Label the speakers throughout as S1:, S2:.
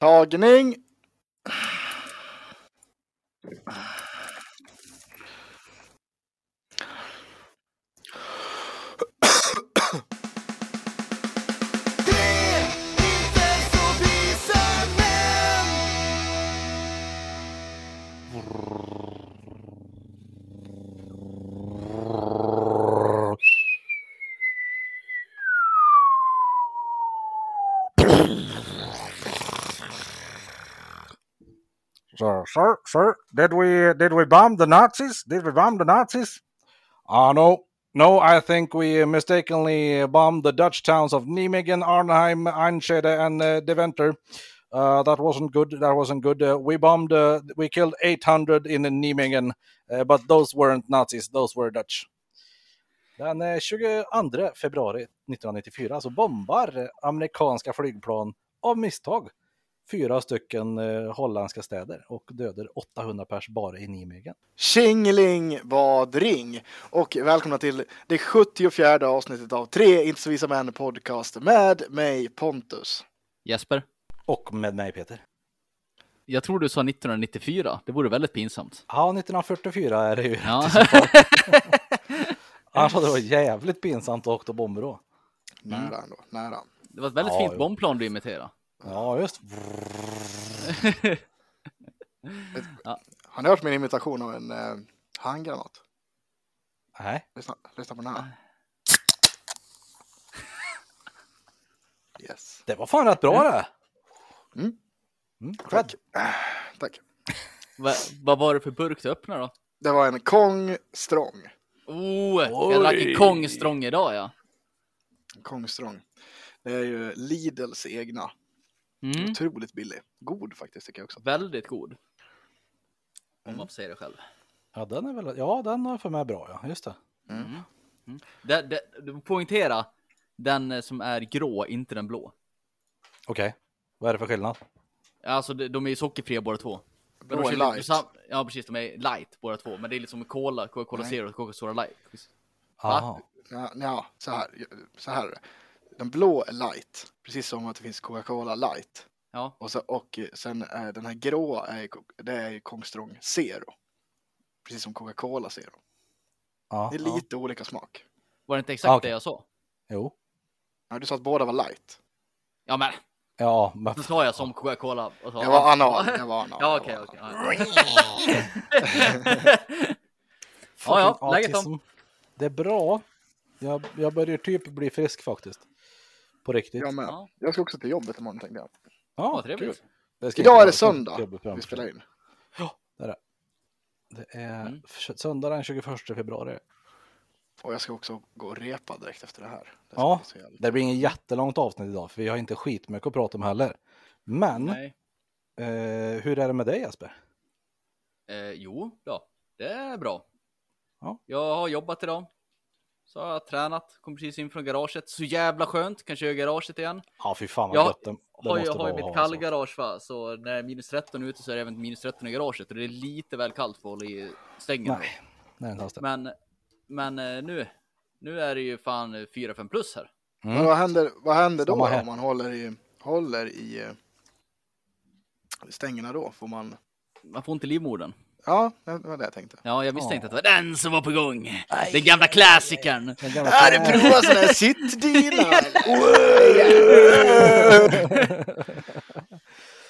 S1: Tagning.
S2: Sir, sir, did we did we bomb the Nazis? Did we bomb the Nazis? Ah, no, no. I think we mistakenly bombed the Dutch towns of Nijmegen, Arnhem, Einschede, and uh, Deventer. Uh, that wasn't good. That wasn't good. Uh, we bombed. Uh, we killed 800 in Nijmegen, uh, but those weren't Nazis. Those were Dutch. Den eh, 22 februari 1994 så bombar amerikanska flygplan av misstag fyra stycken eh, holländska städer och dödar 800 pers bara i Nijmegen.
S1: Tjingeling vad ring! Och välkomna till det 74 avsnittet av Tre inte så visa män podcast med mig Pontus.
S3: Jesper,
S2: Och med mig Peter.
S3: jag tror du sa 1994. Det vore väldigt pinsamt.
S2: Ja, 1944 är det ju.
S3: Ja.
S2: Annars hade det varit jävligt pinsamt att åka bomber då.
S1: Nära ändå, nära.
S3: Det var ett väldigt
S2: Ja,
S3: fint
S2: jo.
S3: bombplan du imiterade.
S2: Ja, just.
S1: Har ni hört min imitation av en eh, handgranat?
S2: Nej.
S1: Lyssna, lyssna på den här. Yes.
S2: Det var fan rätt bra det.
S1: Mm.
S2: Mm,
S1: Tack. Tack.
S3: Va, vad var det för burk du öppnade då?
S1: Det var en Kong Strong.
S3: Oh, jag drack en Kong Strong idag ja.
S1: Kong Strong. Det är ju Lidls egna.
S3: Mm.
S1: Otroligt billig. God faktiskt tycker jag också.
S3: Väldigt god. Om
S1: Mm.
S3: man får säga det själv.
S2: Ja, den är väl. Ja, den har för mig bra. Ja, just det.
S3: Det, det, du poängtera den eh, som är grå, inte den blå.
S2: Okej. Vad är det för skillnad?
S3: Alltså de, de är ju sockerfria båda två. Men
S1: Blå
S3: de
S1: är light.
S3: sam- Ja precis, de är light båda två. Men det är liksom Cola, Coca-Cola. Zero och Coca-Cola Light.
S2: Jaha.
S1: Ja, ja så här. Så här. Den blå är light. Precis som att det finns Coca-Cola light.
S3: Ja,
S1: Och, så, och sen är den här grå är, det är ju Kong Strong Zero. Precis som Coca-Cola Zero.
S2: Ja,
S1: Det är
S2: ja.
S1: lite olika smak.
S3: var det inte exakt
S2: Ah, okej.
S3: det jag sa?
S2: Jo.
S1: Ja, du sa att båda var light.
S3: Ja men,
S2: Ja, men
S3: då sa jag som Coca-Cola.
S1: Jag var anal. Jag var anal.
S3: Ja okej okej. ja. Ja, läget
S2: autism. Det är bra. Jag, jag börjar typ bli frisk faktiskt. På riktigt.
S1: Jag med.
S3: Ja.
S1: Jag ska också till jobbet imorgon tänkte jag.
S2: Ja,
S3: Vad trevligt.
S2: Det ska
S1: Idag är det söndag. Vi spelar in.
S2: Det är det. Det är
S3: Mm.
S2: söndag den 21 februari.
S1: Och jag ska också gå och repa direkt efter det här. Det
S2: Ja. Det blir ingen jättelångt avsnitt idag för vi har inte skitmycket att prata om heller. Men
S3: Nej.
S2: eh, hur är det med dig Jesper?
S3: Eh, jo, då. Det är bra.
S2: Ja.
S3: Jag har jobbat idag. Så har jag tränat, kom precis in från garaget. Så jävla skönt, kan köra garaget igen.
S2: Ja fy fan vad
S3: Jag
S2: gött det, det
S3: har
S2: måste
S3: har ju mitt kallgarage va, så när det är minus 13 ute så är det även minus 13 i garaget och det är lite väl kallt för att hålla i stängen.
S2: Nej, nej det.
S3: Men, men eh, nu, nu är det ju fan 4-5 plus här.
S2: Mm.
S1: Men vad händer, vad händer då om man håller i, håller i eh, stängerna då? Får man...
S3: Man får inte livmodern.
S1: Ja, det var det jag tänkte.
S3: Ja, jag misstänkte att det var den som var på gång. Den gamla klassikern.
S2: Den gamla-
S1: Är det prova sån här sittdyna?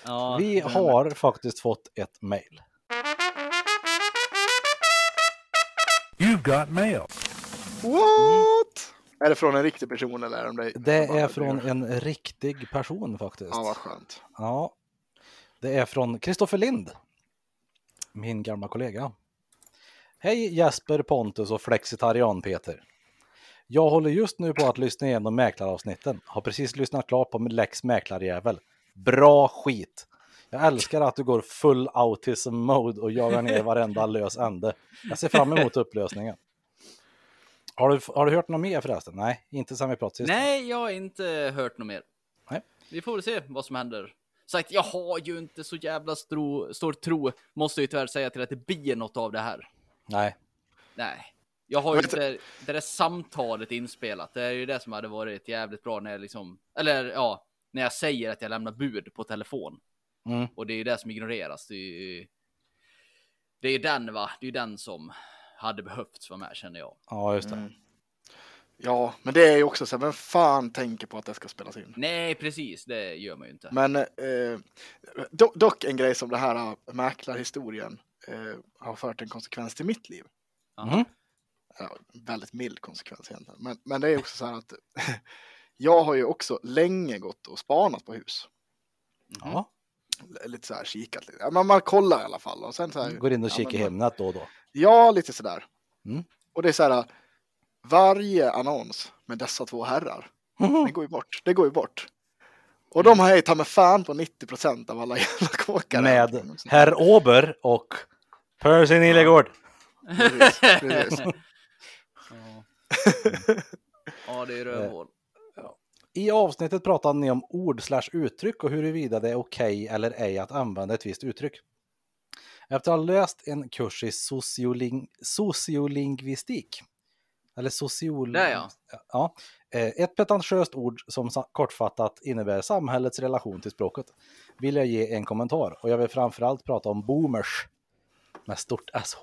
S3: Ja,
S2: Vi har faktiskt fått ett mail.
S4: You've got mail.
S1: What? Är det från en riktig person eller är de det?
S2: Det är från en riktig person faktiskt.
S1: Ja, vad skönt.
S2: Ja, det är från Kristoffer Lind. Min gamla kollega. Hej Jesper, Pontus och Flexitarian Peter. Jag håller just nu på att lyssna igenom mäklaravsnitten. Har precis lyssnat klart på min Lex Mäklarjävel. Bra skit! Jag älskar att du går full autism mode och jagar ner varenda lös ände. Jag ser fram emot upplösningen. Har du, har du hört något mer förresten? Nej, inte sen vi pratade sist.
S3: Nej, jag har inte hört något mer.
S2: Nej.
S3: Vi får väl se vad som händer. Sagt, jag har ju inte så jävla stro, stor tro, måste jag ju tyvärr säga till att det blir något av det här.
S2: Nej.
S3: Nej. Jag har ju inte det där samtalet inspelat. Det är ju det som hade varit jävligt bra när jag liksom, eller ja, när jag säger att jag lämnar bud på telefon.
S2: Mm.
S3: Och det är ju det som ignoreras. Det är ju det är den va, det är ju den som hade behövts vara med känner jag.
S2: Ja, just det.
S1: Mm. Ja, men det är ju också så här, vem fan tänker på att det ska spelas in?
S3: Nej, precis, det gör man ju inte.
S1: Men eh, do, dock en grej som det här eh, mäklarhistorien eh, har fört en konsekvens till mitt liv.
S3: Aha.
S2: Mhm.
S1: Ja, väldigt mild konsekvens egentligen. Men, men det är också så här att jag har ju också länge gått och spanat på hus.
S3: Mhm.
S2: Ja.
S1: Lite så här kikat lite. Ja, man, man kollar i alla fall. Och sen så här,
S2: Går in och
S1: ja,
S2: kikar i
S1: men-
S2: Hemnet då och då.
S1: Ja, lite sådär.
S2: Mm.
S1: Och det är så här, varje annons med dessa två herrar, det går ju bort. Det går ju bort. Och de har jag ju ta med fan på 90 procent av alla jävla kåkar.
S2: Med herr Ober och Percy.
S1: Precis, precis.
S3: Ja. ja, det är rövhål.
S2: I avsnittet pratade ni om ord slash uttryck och huruvida det är okej eller ej att använda ett visst uttryck. Efter att ha läst en kurs i socioling sociolingvistik, eller social...
S3: Där, ja.
S2: ja. eh, Ett pretentiöst ord som kortfattat innebär samhällets relation till språket, vill jag ge en kommentar och jag vill framförallt prata om boomers med stort SH.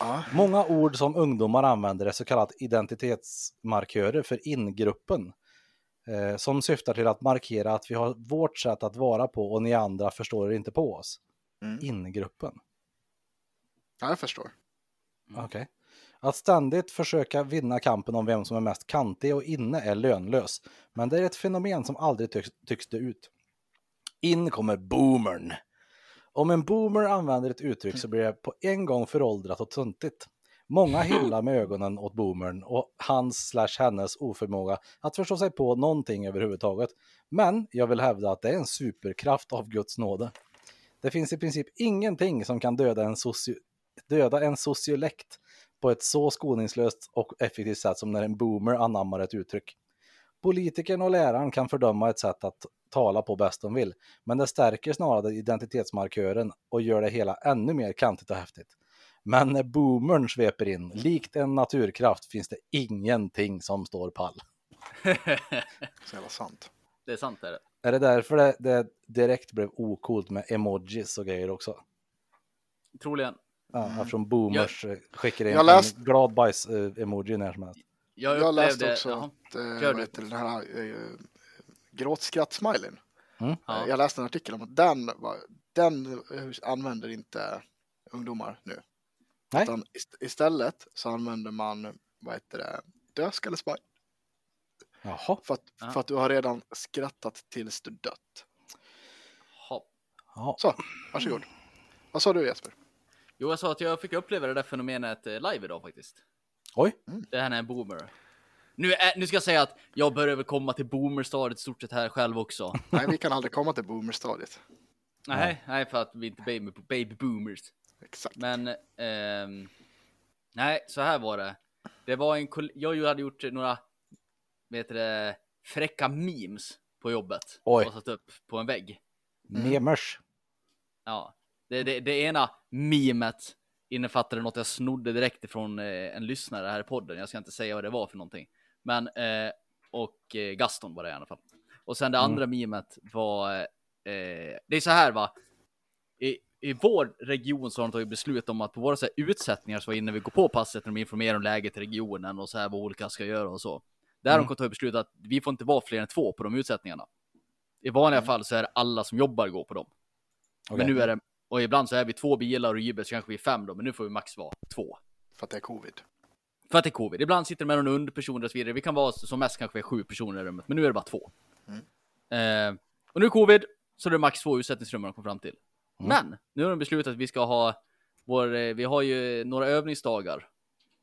S1: Ja.
S2: Många ord som ungdomar använder är så kallat identitetsmarkörer för ingruppen. Eh, som syftar till att markera att vi har vårt sätt att vara på och ni andra förstår er inte på oss.
S1: Mm.
S2: Ingruppen.
S1: ja, jag förstår.
S2: Okej. Att ständigt försöka vinna kampen om vem som är mest kantig och inne är lönlös. Men det är ett fenomen som aldrig tycks, tycks dö ut. In kommer boomern. Om en boomer använder ett uttryck så blir det på en gång föråldrat och tuntigt. Många hyllar med ögonen åt boomern och hans slash hennes oförmåga att förstå sig på någonting överhuvudtaget. Men jag vill hävda att det är en superkraft av Guds nåde. Det finns i princip ingenting som kan döda en, socio döda en sociolekt på ett så skoningslöst och effektivt sätt som när en boomer anammar ett uttryck. Politikern och läraren kan fördöma ett sätt att tala på bäst de vill, men det stärker snarare identitetsmarkören och gör det hela ännu mer kantigt och häftigt. Men när boomern sveper in, likt en naturkraft, finns det ingenting som står pall.
S1: Så jävla sant.
S3: det är sant är det.
S2: Är det därför det, det direkt blev okult med emojis och grejer också?
S3: Troligen.
S2: Ja, Eftersom boomers eh, skickar in
S1: Jag läst-
S2: en glad bajs-emoji när som helst.
S3: Jag,
S1: Jag läste också
S3: jaha.
S1: att, eh, vad heter den här eh, gråtskratt-smileyn.
S2: Mm.
S3: Ja.
S1: Eh, Jag läste en artikel om att den, den eh, använder inte ungdomar nu.
S2: Nej.
S1: Utan ist- istället så använder man, vad heter det, dödskallesmile.
S2: Jaha.
S1: För att,
S3: Ja.
S1: för att du har redan skrattat tills du dött.
S3: Ha.
S2: Ja.
S1: Så, varsågod. Vad sa du Jesper?
S3: Jo, jag sa att jag fick uppleva det där fenomenet eh, live idag faktiskt.
S2: Oj.
S3: Det här är en boomer. Nu, är, nu ska jag säga att jag börjar väl komma till boomerstadiet stort sett här själv också.
S1: Nej, vi kan aldrig komma till boomerstadiet.
S3: nej, nej, för att vi inte är baby, baby boomers.
S1: Exakt.
S3: Men ehm, nej, så här var det. Det var en jag hade gjort några, vet du det, fräcka memes på jobbet.
S2: Oj.
S3: Och satt upp på en vägg.
S2: Memers.
S3: Ja, det, det, det ena memet innefattade något jag snodde direkt ifrån eh, en lyssnare här i podden. Jag ska inte säga vad det var för någonting. Men, eh, och eh, Gaston var det i alla fall. Och sen det andra memet var, det är så här va. I, I vår region så har de tagit beslut om att på våra så här, utsättningar så innan vi går på passet när de informerar om läget i regionen och så här vad olika ska göra och så. Där har de tagit beslut att vi får inte vara fler än två på de utsättningarna. I vanliga fall så är det alla som jobbar går på dem.
S2: Okej.
S3: Men nu är det, och ibland så är vi två bilar och jubel så kanske vi är fem då, men nu får vi max vara två.
S1: För att det är covid.
S3: För att det är covid. Ibland sitter det med någon underperson och så vidare. Vi kan vara som mest kanske sju personer i rummet, men nu är det bara två. Eh, och nu är covid, så det är max två utsättningsrum de kom fram till. Men nu har de beslutat att vi ska ha vår, eh, vi har ju några övningsdagar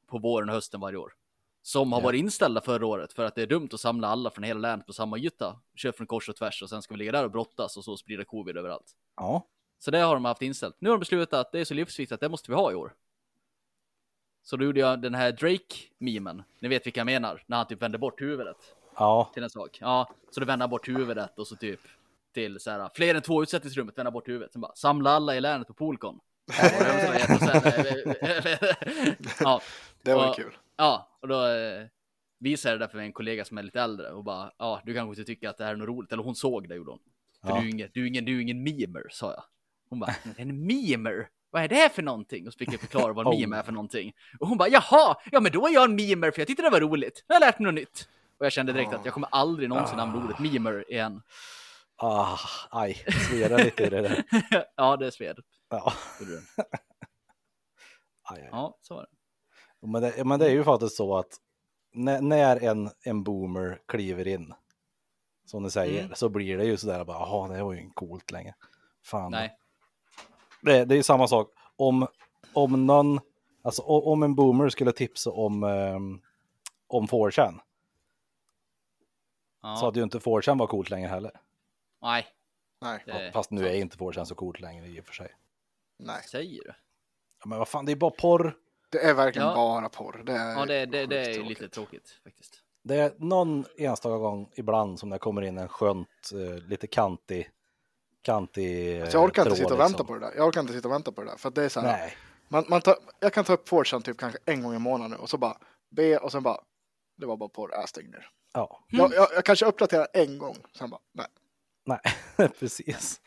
S3: på våren och hösten varje år. Som har
S2: Ja.
S3: varit inställda förra året för att det är dumt att samla alla från hela länet på samma yta. Kör från kors och tvärs och sen ska vi ligga där och brottas och så sprida covid överallt.
S2: Ja.
S3: Så det har de haft inställt. Nu har de beslutat att det är så livsviktigt att det måste vi ha i år. Så då gjorde jag den här Drake-memen. Ni vet vilka jag menar, när han typ vänder bort huvudet
S2: Ja.
S3: till en sak. Ja, så då vänder han bort huvudet och så typ till så här, fler än två utsättningsrummet, vända bort huvudet. Sen bara, samla alla i länet på Poolcon. ja,
S1: Det var
S3: Och-
S1: kul.
S3: ja, och då eh, visade jag det där för en kollega som är lite äldre och bara, ja, du kanske inte tycker att det här är något roligt, eller hon såg det gjorde hon. För
S2: Ja.
S3: du, är ingen, du, är ingen, du är ingen memer, sa jag. Hon bara, en memer? Vad är det för någonting? Och så fick jag förklara vad
S2: Oh.
S3: meme är för någonting. Och hon bara, jaha, ja men då är jag en memer för jag tyckte det var roligt. Nu har jag lärt mig något nytt. Och jag kände direkt att jag kommer aldrig någonsin använda ordet memer igen.
S2: Ah, aj, sveda lite i det där.
S3: ja, det sved.
S2: Ja, aj, aj.
S3: Ja, så var det.
S2: Men, det, men det är ju faktiskt så att när, när en, en boomer kliver in, som ni säger,
S3: Mm.
S2: så blir det ju sådär bara, jaha, det var ju inte coolt längre. Fan.
S3: Nej.
S2: Det, det är ju samma sak. Om, om någon, alltså om en boomer skulle tipsa om, um, om 4chan,
S3: Ja.
S2: så hade ju inte 4chan var coolt längre heller.
S3: Nej,
S1: Nej,
S2: Fast nu är inte 4chan så coolt längre i och för sig.
S1: nej.
S3: säger du.
S2: Ja, Men vad fan, det är bara porr.
S1: Det är verkligen
S3: Ja.
S1: bara porr. Det är
S3: Ja, det, det, det är
S1: tråkigt.
S3: lite tråkigt faktiskt.
S2: Det är någon enstaka gång ibland som det kommer in en skönt, eh, lite kantig, kantig
S1: Så jag orkar inte
S2: tråd,
S1: sitta och vänta
S2: liksom.
S1: på det där. Jag orkar inte sitta och vänta på det där. För att det är så här.
S2: Nej,
S1: Man, man tar, jag kan ta upp Fortran typ kanske en gång i månaden nu och så bara be och sen bara. Det var bara porr, äh, stäng ner.
S2: ja,
S1: Jag, jag, jag kanske uppdaterar en gång. Sen bara nej.
S2: nej, precis.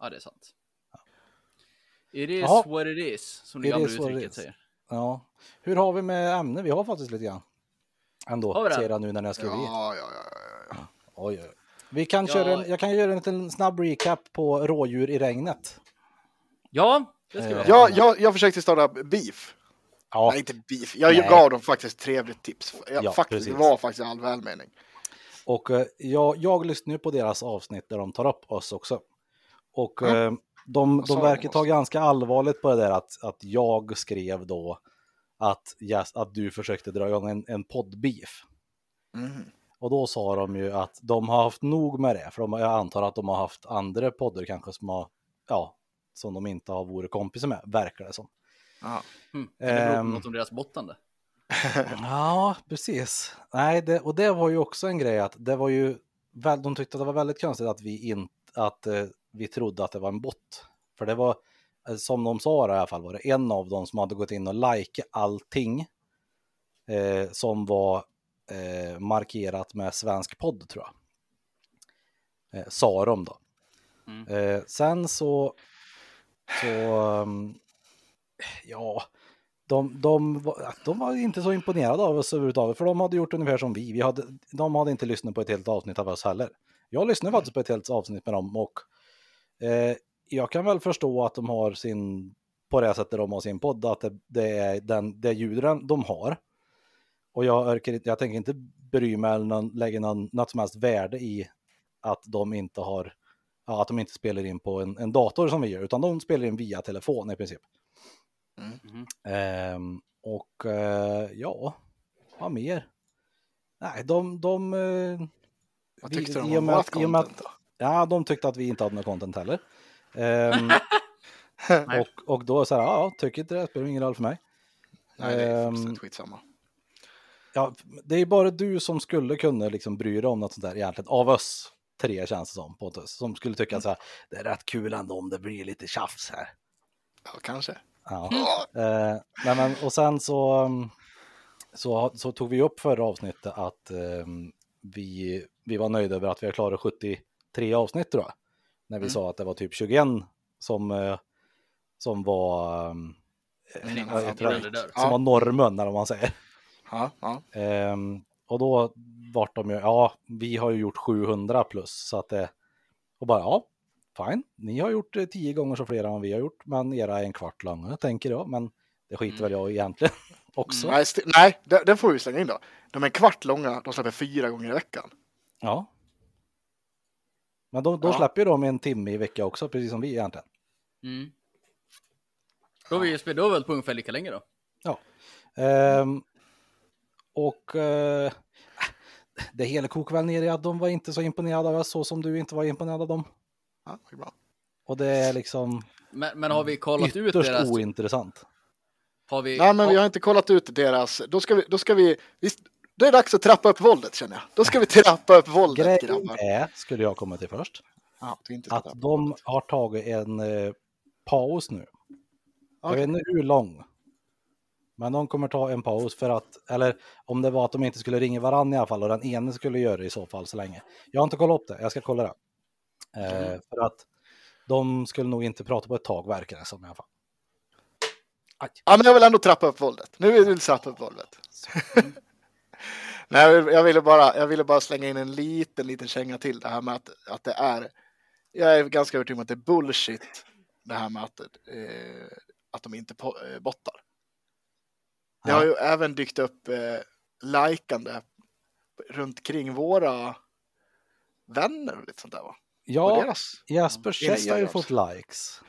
S3: Ja, det är sant. It is
S2: Jaha.
S3: what it is, som det
S2: It
S3: gamla
S2: is what it
S3: uttrycket
S2: is.
S3: säger.
S2: Ja. Hur har vi med ämne? Vi har faktiskt lite grann. Ändå,
S3: Har vi det?
S2: ser jag nu när jag skriver i.
S1: Ja, ja, ja, ja, ja.
S2: Oj, oj. Vi kan
S3: Ja.
S2: köra en, jag kan göra en liten snabb recap på rådjur i regnet.
S3: Ja, det ska vi
S2: Eh,
S3: ha.
S1: Jag, jag, försökte starta beef.
S2: Ja,
S1: Nej, inte beef. Jag
S2: Nej.
S1: gav dem faktiskt trevligt tips. Jag,
S2: Ja,
S1: faktiskt, det var faktiskt all välmening.
S2: och eh, jag, jag lyssnar ju på deras avsnitt där de tar upp oss också. Och
S1: Mm.
S2: eh, de, de verkar ta ganska allvarligt på det där att, att jag skrev då att, yes, att du försökte dra igång en, en poddbeef.
S1: Mm.
S2: Och då sa de ju att de har haft nog med det, för de, jag antar att de har haft andra poddar kanske som har, ja, som de inte har varit kompisar med, verkar det som.
S1: Ja.
S3: Mm. Kan det bero på
S2: Ehm.
S3: något om deras bottande?
S2: Ja, precis. Nej, det, och det var ju också en grej att det var ju, de tyckte att det var väldigt konstigt att vi inte, att eh, vi trodde att det var en bot. För det var, eh, som de sa i alla fall, var det en av dem som hade gått in och likat allting eh, som var eh, markerat med svensk podd tror jag. Eh, sa de då.
S3: Mm.
S2: Eh, sen så, så um, ja, de, de, de var inte så imponerade av oss överhuvudtaget, för de hade gjort ungefär som vi. vi hade, de hade inte lyssnat på ett helt avsnitt av oss heller. Jag lyssnade faktiskt på ett helt avsnitt med dem och eh, jag kan väl förstå att de har sin, på det sättet de har sin podd, att det, det är den, det ljudet de har. Och jag, orkar, jag tänker inte bry mig eller någon, lägga någon, något som helst värde i att de inte har, ja, att de inte spelar in på en, en dator som vi gör, utan de spelar in via telefon i princip.
S3: Mhm.
S2: Ehm, och eh, ja, vad mer? Nej, de... de eh,
S1: Vad
S2: vi-
S1: tyckte de
S2: i och
S1: om vårt
S2: att- att-
S1: content då?
S2: Ja, de tyckte att vi inte hade något content heller. Ehm, och, och då så här, ja, tycker inte det, spelar ingen roll för mig.
S1: Nej, det är
S2: Ehm,
S1: fullständigt skitsamma.
S2: Ja, det är bara du som skulle kunna liksom bry dig om något sånt där egentligen, av oss tre känns det som, Pontus, som skulle tycka att så här, det är rätt kul ändå om det blir lite tjafs här.
S1: Ja, kanske.
S2: Ja.
S1: Ja,
S2: Eh, nej men, och sen så, um, så, så tog vi upp förra avsnittet att ehm, vi, vi var nöjda över att vi har klarat 73 avsnitt tror jag. När vi
S1: Mm.
S2: sa att det var typ 21 som, eh, som var, det
S3: dör.
S2: som var normen eller vad man säger.
S1: Ja, ja.
S2: Ehm, och då vart de ju, ja, vi har ju gjort 700 plus så att det, och bara ja, fine, ni har gjort eh, tio gånger så flera än vi har gjort, men era är en kvart långa tänker jag, men det skiter väl jag i egentligen också.
S1: Nej, nej det får vi slänga in då. De är en kvart långa, de släpper fyra gånger i veckan.
S2: Ja. Men då, då
S1: Ja.
S2: släpper ju de en timme i vecka också, precis som vi egentligen.
S3: Mm. Då har vi ju då vi väl på ungefär lika länge då.
S2: Ehm, och eh, det hela kokar väl ner i att de var inte så imponerade av oss så som du inte var imponerad av dem.
S1: Ja, det är bra.
S2: Och det är liksom
S3: Men, men har vi kollat ut
S2: ytterst
S3: deras...
S2: ointressant.
S3: Har vi,
S1: Nej, men vi har inte kollat ut deras. Då ska vi, då ska vi, visst, det är dags att trappa upp våldet känner jag. Då ska vi trappa upp våldet
S2: Grejen
S1: grabbar.
S2: är, skulle jag komma till först,
S1: Ja, att
S2: de
S1: våldet.
S2: har tagit en eh, paus nu. Jag
S1: Okej.
S2: vet inte hur lång. Men de kommer ta en paus för att, eller om det var att de inte skulle ringa varandra i alla fall och den ene skulle göra det i så fall så länge. Jag har inte kollat upp det, jag ska kolla det. Eh, för att de skulle nog inte prata på ett tag verkar det som i alla fall. Aj.
S1: Ja, men jag vill ändå trappa upp våldet. Nu vill vi trappa upp våldet. Nej, jag vill- jag ville, bara, jag ville bara slänga in en liten, liten känga till det här med att, att det är. Jag är ganska övertygad om att det är bullshit. Det här med att, eh, att de inte eh, bottar. Det har ju även dykt upp eh, likande runt kring våra vänner och lite sånt där va?
S2: Ja,
S1: deras.
S2: Jespers tjej har ju fått likes.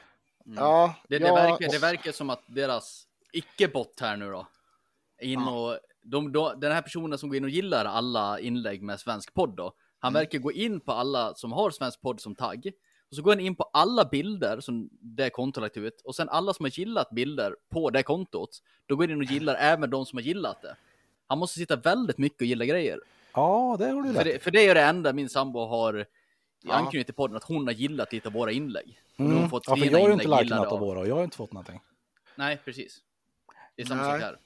S3: Mm.
S1: Ja,
S3: Det, det,
S1: ja,
S3: verkar, det verkar som att deras icke-bot här nu då, in
S1: Ja.
S3: och, de, de, den här personen som går in och gillar alla inlägg med svensk podd då, han
S1: Mm.
S3: verkar gå in på alla som har svensk podd som tagg, och så går han in på alla bilder som det kontot lagt ut, och sen alla som har gillat bilder på det kontot, då går han in och gillar även de som har gillat det. Han måste sitta väldigt mycket och gilla grejer.
S2: Ja, det har du
S3: För det, för det är det enda min sambo har
S1: Ja.
S3: anknutit till podden, att hon har gillat lite av våra inlägg. Har
S2: Mm.
S3: hon fått
S2: Ja, för jag har ju inte likat
S3: gillade
S2: något av våra och jag har inte fått någonting.
S3: Nej, precis. Det är samma
S1: Nej.
S3: sak här.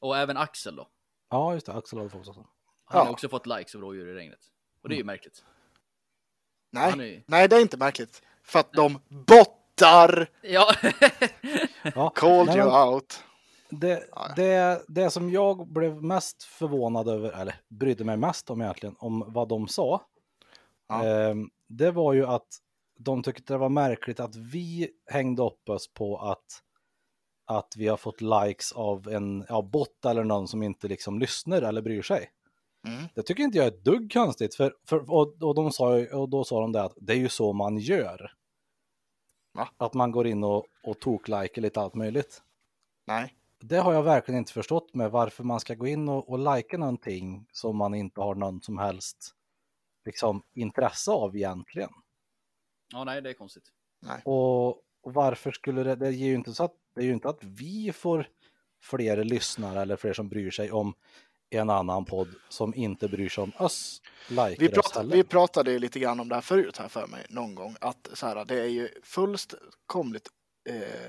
S3: Och även Axel då.
S2: Ja, just det. Axel har fått också.
S3: Han har
S1: Ja.
S3: också fått likes av rådjur i regnet. Och det är ju märkligt.
S1: Nej,
S3: är...
S1: nej, det är inte märkligt. För att de bottar.
S3: Ja.
S2: Ja,
S1: Called
S2: nej,
S1: you out.
S2: det, det, det som jag blev mest förvånad över, eller brydde mig mest om egentligen, om vad de sa,
S1: Ja.
S2: ehm, det var ju att de tyckte det var märkligt att vi hängde upp oss på att, att vi har fått likes av en ja, bot eller någon som inte liksom lyssnar eller bryr sig.
S1: Mm.
S2: Det tycker inte jag är ett dugg konstigt, för, för, och, och, de sa, och då sa de det att det är ju så man gör.
S1: Va?
S2: Att man går in och, och tok-likar lite allt möjligt.
S1: Nej.
S2: Det har jag verkligen inte förstått med varför man ska gå in och, och likea någonting som man inte har någon som helst liksom, intresse av egentligen.
S3: ja, nej, det är konstigt.
S2: Och, och varför skulle det, det ger ju inte så att, det är ju inte att vi får fler lyssnare eller fler som bryr sig om en annan podd som inte bryr sig om oss
S1: Vi,
S2: oss
S1: prat,
S2: heller.
S1: vi pratade ju lite grann om det här förut här för mig någon gång. Att så här, det är ju fullkomligt eh,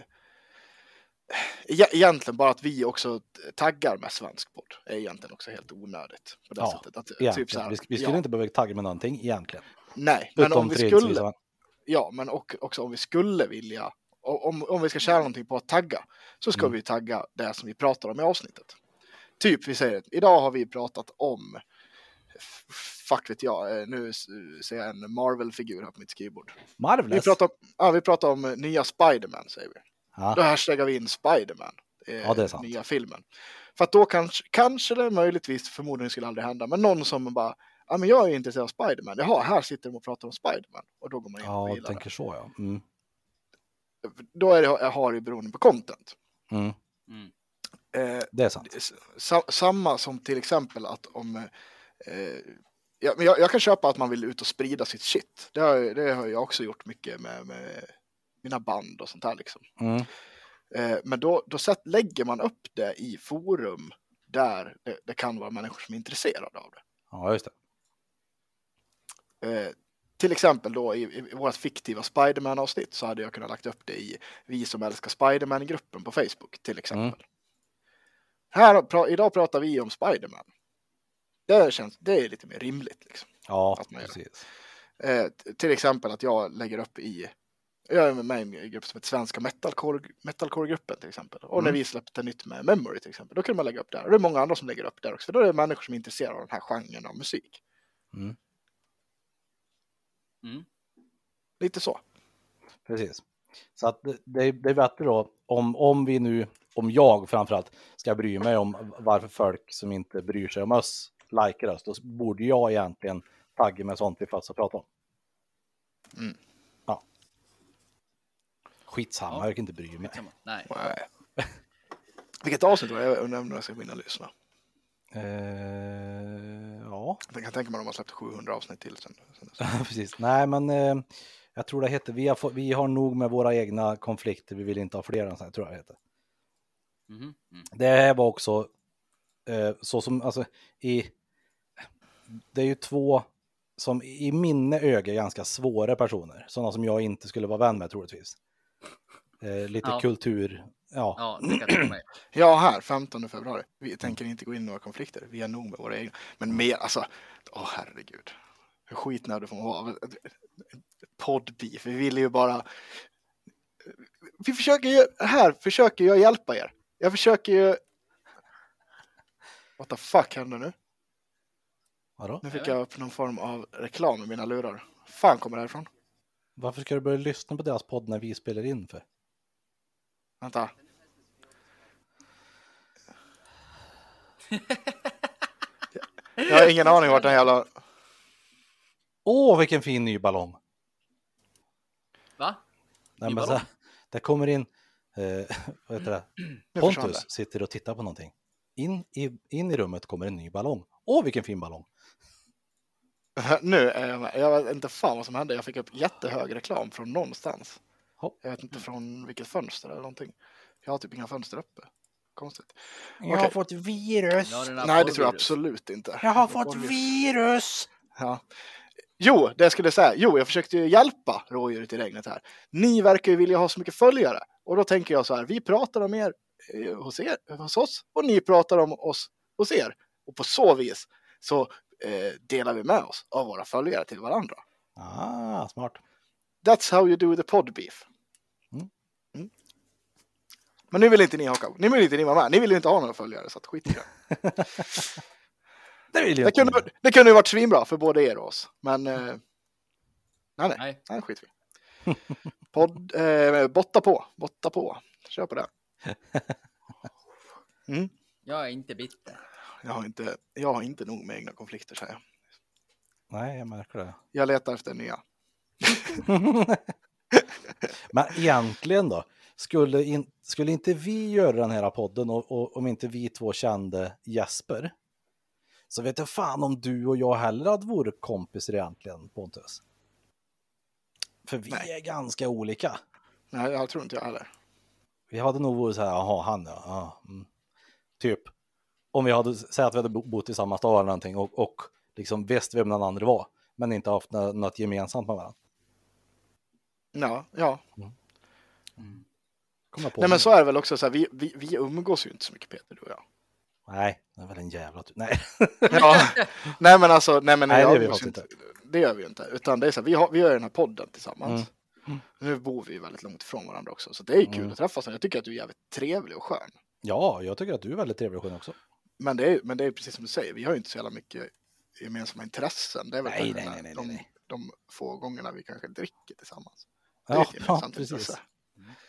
S1: e- Egentligen bara att vi också taggar med svensk podd är egentligen också helt onödigt. På det
S2: Ja,
S1: sättet. Att, typ så här,
S2: vi, vi skulle
S1: ja,
S2: inte behöva tagga med någonting egentligen.
S1: Nej, men
S2: Utom
S1: om vi skulle, ja, men och, också om vi skulle vilja, om, om vi ska tjäna någonting på att tagga, så ska
S2: Mm.
S1: vi tagga det som vi pratar om i avsnittet. Typ, vi säger, idag har vi pratat om, fuck vet jag, eh, nu ser jag en Marvel-figur här på mitt skrivbord. Vi pratar, om, ja, vi pratar om eh, nya Spiderman, säger vi. Då
S2: Ja,
S1: hashtaggar vi in Spiderman, eh,
S2: Ja, det är sant.
S1: nya filmen. För att då kanske, kanske det möjligtvis, förmodligen skulle aldrig hända, men någon som bara, ja men jag är intresserad av Spiderman, jaha, här sitter de och pratar om Spiderman. Och då går man in och
S2: ja
S1: gillar
S2: jag
S1: det.
S2: tänker så ja. Mm.
S1: Då är det, har det beroende på content.
S2: Mm.
S3: Mm.
S1: Eh,
S2: Det är sant.
S1: sa, samma som till exempel att om eh, ja, men jag, jag kan köpa att man vill ut och sprida sitt shit. Det har, det har jag också gjort mycket med, med mina band och sånt där liksom.
S2: Mm.
S1: Eh, men då, då sätt, lägger man upp det i forum där det, det kan vara människor som är intresserade av det.
S2: Ja, just det.
S1: Eh, till exempel då i, i vårt fiktiva Spiderman-avsnitt så hade jag kunnat lagt upp det i Vi som älskar Spiderman-gruppen på Facebook till exempel. Här, pra, idag pratar vi om Spiderman. Det, känns, det är lite mer rimligt. Liksom.
S2: Ja, precis.
S1: Eh, till exempel att jag lägger upp i jag är med i en grupp som heter Svenska Metalcore, Metalcore-gruppen till exempel. Och när
S2: Mm.
S1: vi släppte nytt med Memory till exempel, då kan man lägga upp där. Och det är många andra som lägger upp där också, för då är det människor som är intresserade av den här genren av musik.
S2: Mm.
S3: Mm.
S1: Lite så.
S2: Precis. Så att det, det är bättre då om, om vi nu, om jag framförallt ska bry mig om varför folk som inte bryr sig om oss likar oss, då borde jag egentligen tagga med sånt vi faktiskt har pratat om.
S1: Mm.
S2: Ja. Skitsamma,
S3: Ja.
S2: jag kan inte bry mig.
S3: Skitsamma. Nej.
S1: Nej. Vilket avsnitt var det? Jag undrar om jag ska hinna lyssna.
S2: Eh, ja,
S1: Jag kan tänka mig om man släppte 700 avsnitt till sen. sen.
S2: precis. Nej, men eh, jag tror det heter, vi har, vi har nog med våra egna konflikter, vi vill inte ha fler än så här, tror jag det heter.
S3: Mm.
S2: Det här var också eh, så som, alltså i, det är ju två som i minne öga ganska svåra personer, sådana som jag inte skulle vara vän med troligtvis. Eh, lite
S3: Ja.
S2: kultur, Ja,
S3: Ja.
S1: Ja, här 15 februari. Vi tänker inte gå in i några konflikter. Vi är nog med våra egna. Men mer, alltså, åh herregud. Hur skitnödig får man vara? Poddbeef, vi vill ju bara... Vi försöker ju, här försöker jag hjälpa er. Jag försöker ju... What the fuck händer nu?
S2: vadå?
S1: Nu fick jag upp någon form av reklam i mina lurar. Fan kommer det här ifrån?
S2: Varför ska du börja lyssna på deras podd när vi spelar in för?
S1: Vänta. Jag har ingen aning vart den jävla...
S2: Åh, vilken fin ny ballong!
S3: Va?
S2: Nej, men så, här, det kommer in, eh, vad heter det? Pontus sitter och tittar på någonting. In i, in i rummet kommer en ny ballong. Åh, vilken fin ballong!
S1: Nu är jag med. Jag vet inte fan vad som hände. Jag fick upp jättehög reklam från någonstans.
S2: Hopp.
S1: Jag vet inte från vilket fönster eller någonting. Jag har typ inga fönster uppe. Konstigt.
S2: Jag
S1: Okej.
S2: har fått virus!
S3: Ja,
S1: Nej, det tror jag absolut inte.
S2: Jag har fått virus!
S1: Ja. Jo, det jag skulle säga. Jo, jag försökte ju hjälpa rådjuret i regnet här. Ni verkar ju vilja ha så mycket följare. Och då tänker jag så här, vi pratar om er eh, hos, er, hos oss och ni pratar om oss hos er. Och på så vis så eh, delar vi med oss av våra följare till varandra.
S2: Ah, smart.
S1: That's how you do the pod beef.
S2: Mm.
S1: Mm. Men nu vill inte ni haka Nu vill inte ni vara med. Ni vill inte ha några följare, så att skit i det.
S2: Det vill jag
S1: Det kunde, det kunde ju varit svinbra för både er och oss. Men eh, nej, nej,
S3: Nej.
S1: nej, skit vi. Podd, eh, botta på, botta på. Kör på det. Mm.
S3: Jag är inte bitter.
S1: Jag, har inte, jag har inte nog med egna konflikter, säger jag.
S2: Nej, jag märker det.
S1: Jag letar efter nya.
S2: Men egentligen då, skulle, in, skulle inte vi göra den här podden och, och om inte vi två kände Jesper, så vet jag fan om du och jag heller hade varit kompisar egentligen, Pontus. För vi
S1: Nej.
S2: är ganska olika.
S1: Nej, jag tror inte jag heller.
S2: Vi hade nog varit så här, jaha, han ja, ja mm. Typ, om vi hade, säg att vi hade bo- bott i samma stad eller någonting och, och liksom visst vem den andra var, men inte haft nå- något gemensamt med varandra.
S1: Ja, ja.
S2: Jag på
S1: Nej, men så är det väl också så här, vi, vi, vi umgås ju inte så mycket Peter, du och jag.
S2: Nej, det är väl en jävla tur. Nej.
S1: Ja. nej men alltså, nej men
S2: Nej,
S1: jag umgås inte. Det gör vi ju inte. Utan det är så här, vi, har, vi gör den här podden tillsammans.
S2: Mm.
S1: Nu bor vi ju väldigt långt ifrån varandra också, så det är ju kul
S2: Mm.
S1: att träffas. Jag tycker att du är jävligt trevlig och skön.
S2: Ja, jag tycker att du är väldigt trevlig och skön också.
S1: Men det är, men det är precis som du säger, vi har ju inte så jävla mycket gemensamma intressen. Det är väl
S2: Nej, nej, nej, nej,
S1: de,
S2: nej.
S1: de få gångerna vi kanske dricker tillsammans. Det är
S2: Ja,
S1: ett
S2: ja precis.
S1: intresse.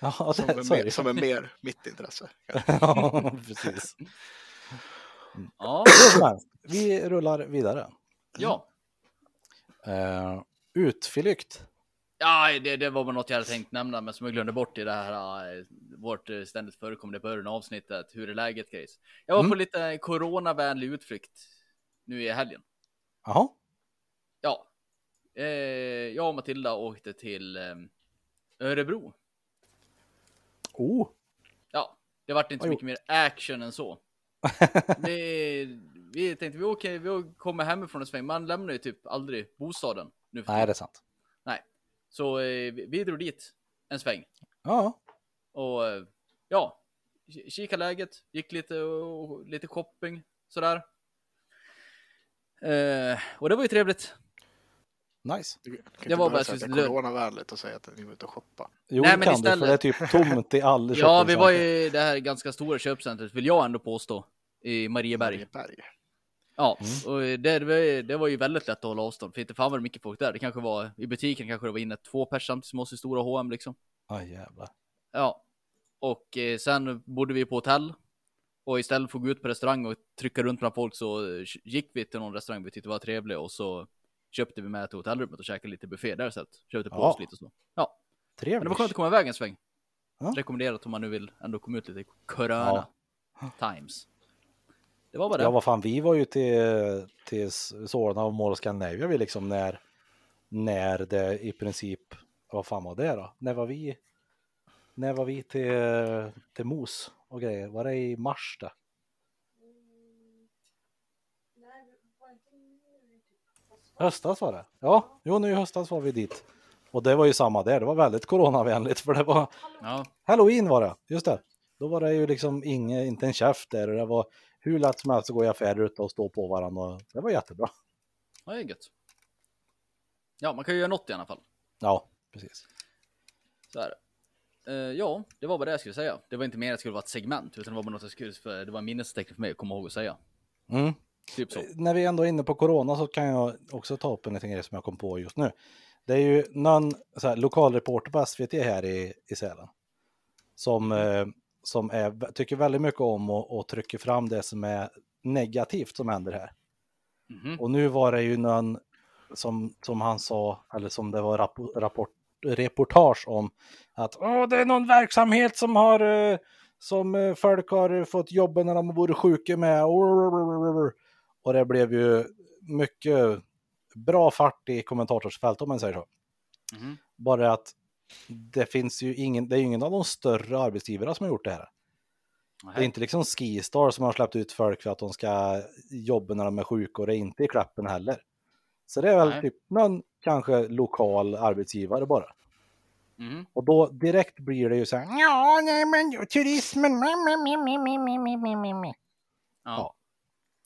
S2: Ja,
S1: Som,
S2: det,
S1: är
S2: är
S1: mer, som är mer mitt intresse.
S2: ja, precis.
S3: Ja,
S2: Men, vi rullar vidare.
S3: ja.
S2: Uh, utflykt.
S3: Ja, det, det var väl något jag hade tänkt nämna, men som jag glömde bort i det här, vårt äh, ständigt förekommande början av avsnittet. Hur är läget grejs? Jag var
S2: Mm.
S3: på lite coronavänlig utflykt nu i helgen.
S2: Jaha,
S3: Ja, eh, jag och Matilda åkte till eh, Örebro.
S2: oh,
S3: Ja, det vart inte så mycket mer action än så. vi, vi tänkte vi åker, vi kommer hemifrån en sväng. Man lämnar ju typ aldrig bostaden nu för
S2: nej det är sant.
S3: Nej. Så eh, vi, vi drog dit en sväng
S2: Ja,
S3: och eh, ja, ki- kika läget, gick lite och lite shopping sådär. Eh, och det var ju trevligt.
S2: nice.
S1: Du kan
S3: Det var
S1: bara att det är coronavänligt och säga att ni var ute och shoppa.
S2: Jo,
S3: Nej,
S2: det
S3: men
S2: kan
S3: istället-
S2: du, för det är typ tomt i alla
S3: Ja, vi var i det här ganska stora köpcentret vill jag ändå påstå. I Marieberg.
S1: Marieberg.
S3: Ja,
S2: Mm.
S3: och det, det, var, det var ju väldigt lätt att hålla avstånd. För inte fan var det mycket folk där. Det kanske var i butiken kanske det var inne två personer som oss i stora H&M liksom.
S2: Aj, jävlar.
S3: Ja, och eh, sen bodde vi på hotell. Och istället för att gå ut på restaurang och trycka runt bland folk så eh, gick vi till någon restaurang vi tyckte var trevlig och så köpte vi med till hotellrummet och käkade lite buffé där istället. Köpte på
S2: Ja.
S3: oss lite och så. Ja, men
S2: Trevligt.
S3: det var skönt att komma iväg en sväng.
S2: Ja.
S3: Rekommenderat om man nu vill ändå komma ut lite corona times. Det var bara det.
S2: Ja, vad fan, vi var ju till, till Solna och Mall Scandinavia vi liksom när, när det i princip, vad fan var det då? När var vi, när var vi till, till Mos och grejer? Var det i mars det? Höstas var det. Ja, jo nu i höstas var vi dit. Och det var ju samma där, det var väldigt coronavänligt för det var
S3: Ja,
S2: Halloween var det, just det. Då var det ju liksom inge, inte en käft där och det var hur lätt som helst att gå i affärer ute och stå på varandra. Och det var jättebra.
S3: Ja, det är gött. Ja, man kan ju göra något i alla fall.
S2: Ja, precis.
S3: Så är det. Eh, ja, det var bara det jag skulle säga. Det var inte mer att det skulle vara ett segment, utan det var bara något jag skulle, för det var en minnestecken för mig att komma ihåg att säga.
S2: Mm.
S3: Typ så.
S2: När vi ändå är inne på corona så kan jag också ta upp en liten grej som jag kom på just nu. Det är ju någon så här, lokalreporter på SVT här i, i Sälen som, eh, som är, tycker väldigt mycket om och, och trycker fram det som är negativt som händer här.
S3: Mhm.
S2: Och nu var det ju någon som, som han sa, eller som det var rapport, rapport, reportage om, att Åh, det är någon verksamhet som har, eh, som eh, folk har fått jobba när de varit sjuka med. Och det blev ju mycket bra fart i kommentatorsfält om man säger så.
S3: Mhm.
S2: Bara att det finns ju ingen, det är ju ingen av de större arbetsgivarna som har gjort det här. Nej. Det är inte liksom Skistar som har släppt ut folk för att de ska jobba när de är sjuka och det är inte i klappen heller. Så det är väl
S3: Nej.
S2: typ någon kanske lokal arbetsgivare bara.
S3: Mm.
S2: Och då direkt blir det ju så här. Ja, nej, men turismen. Ja.
S3: ja.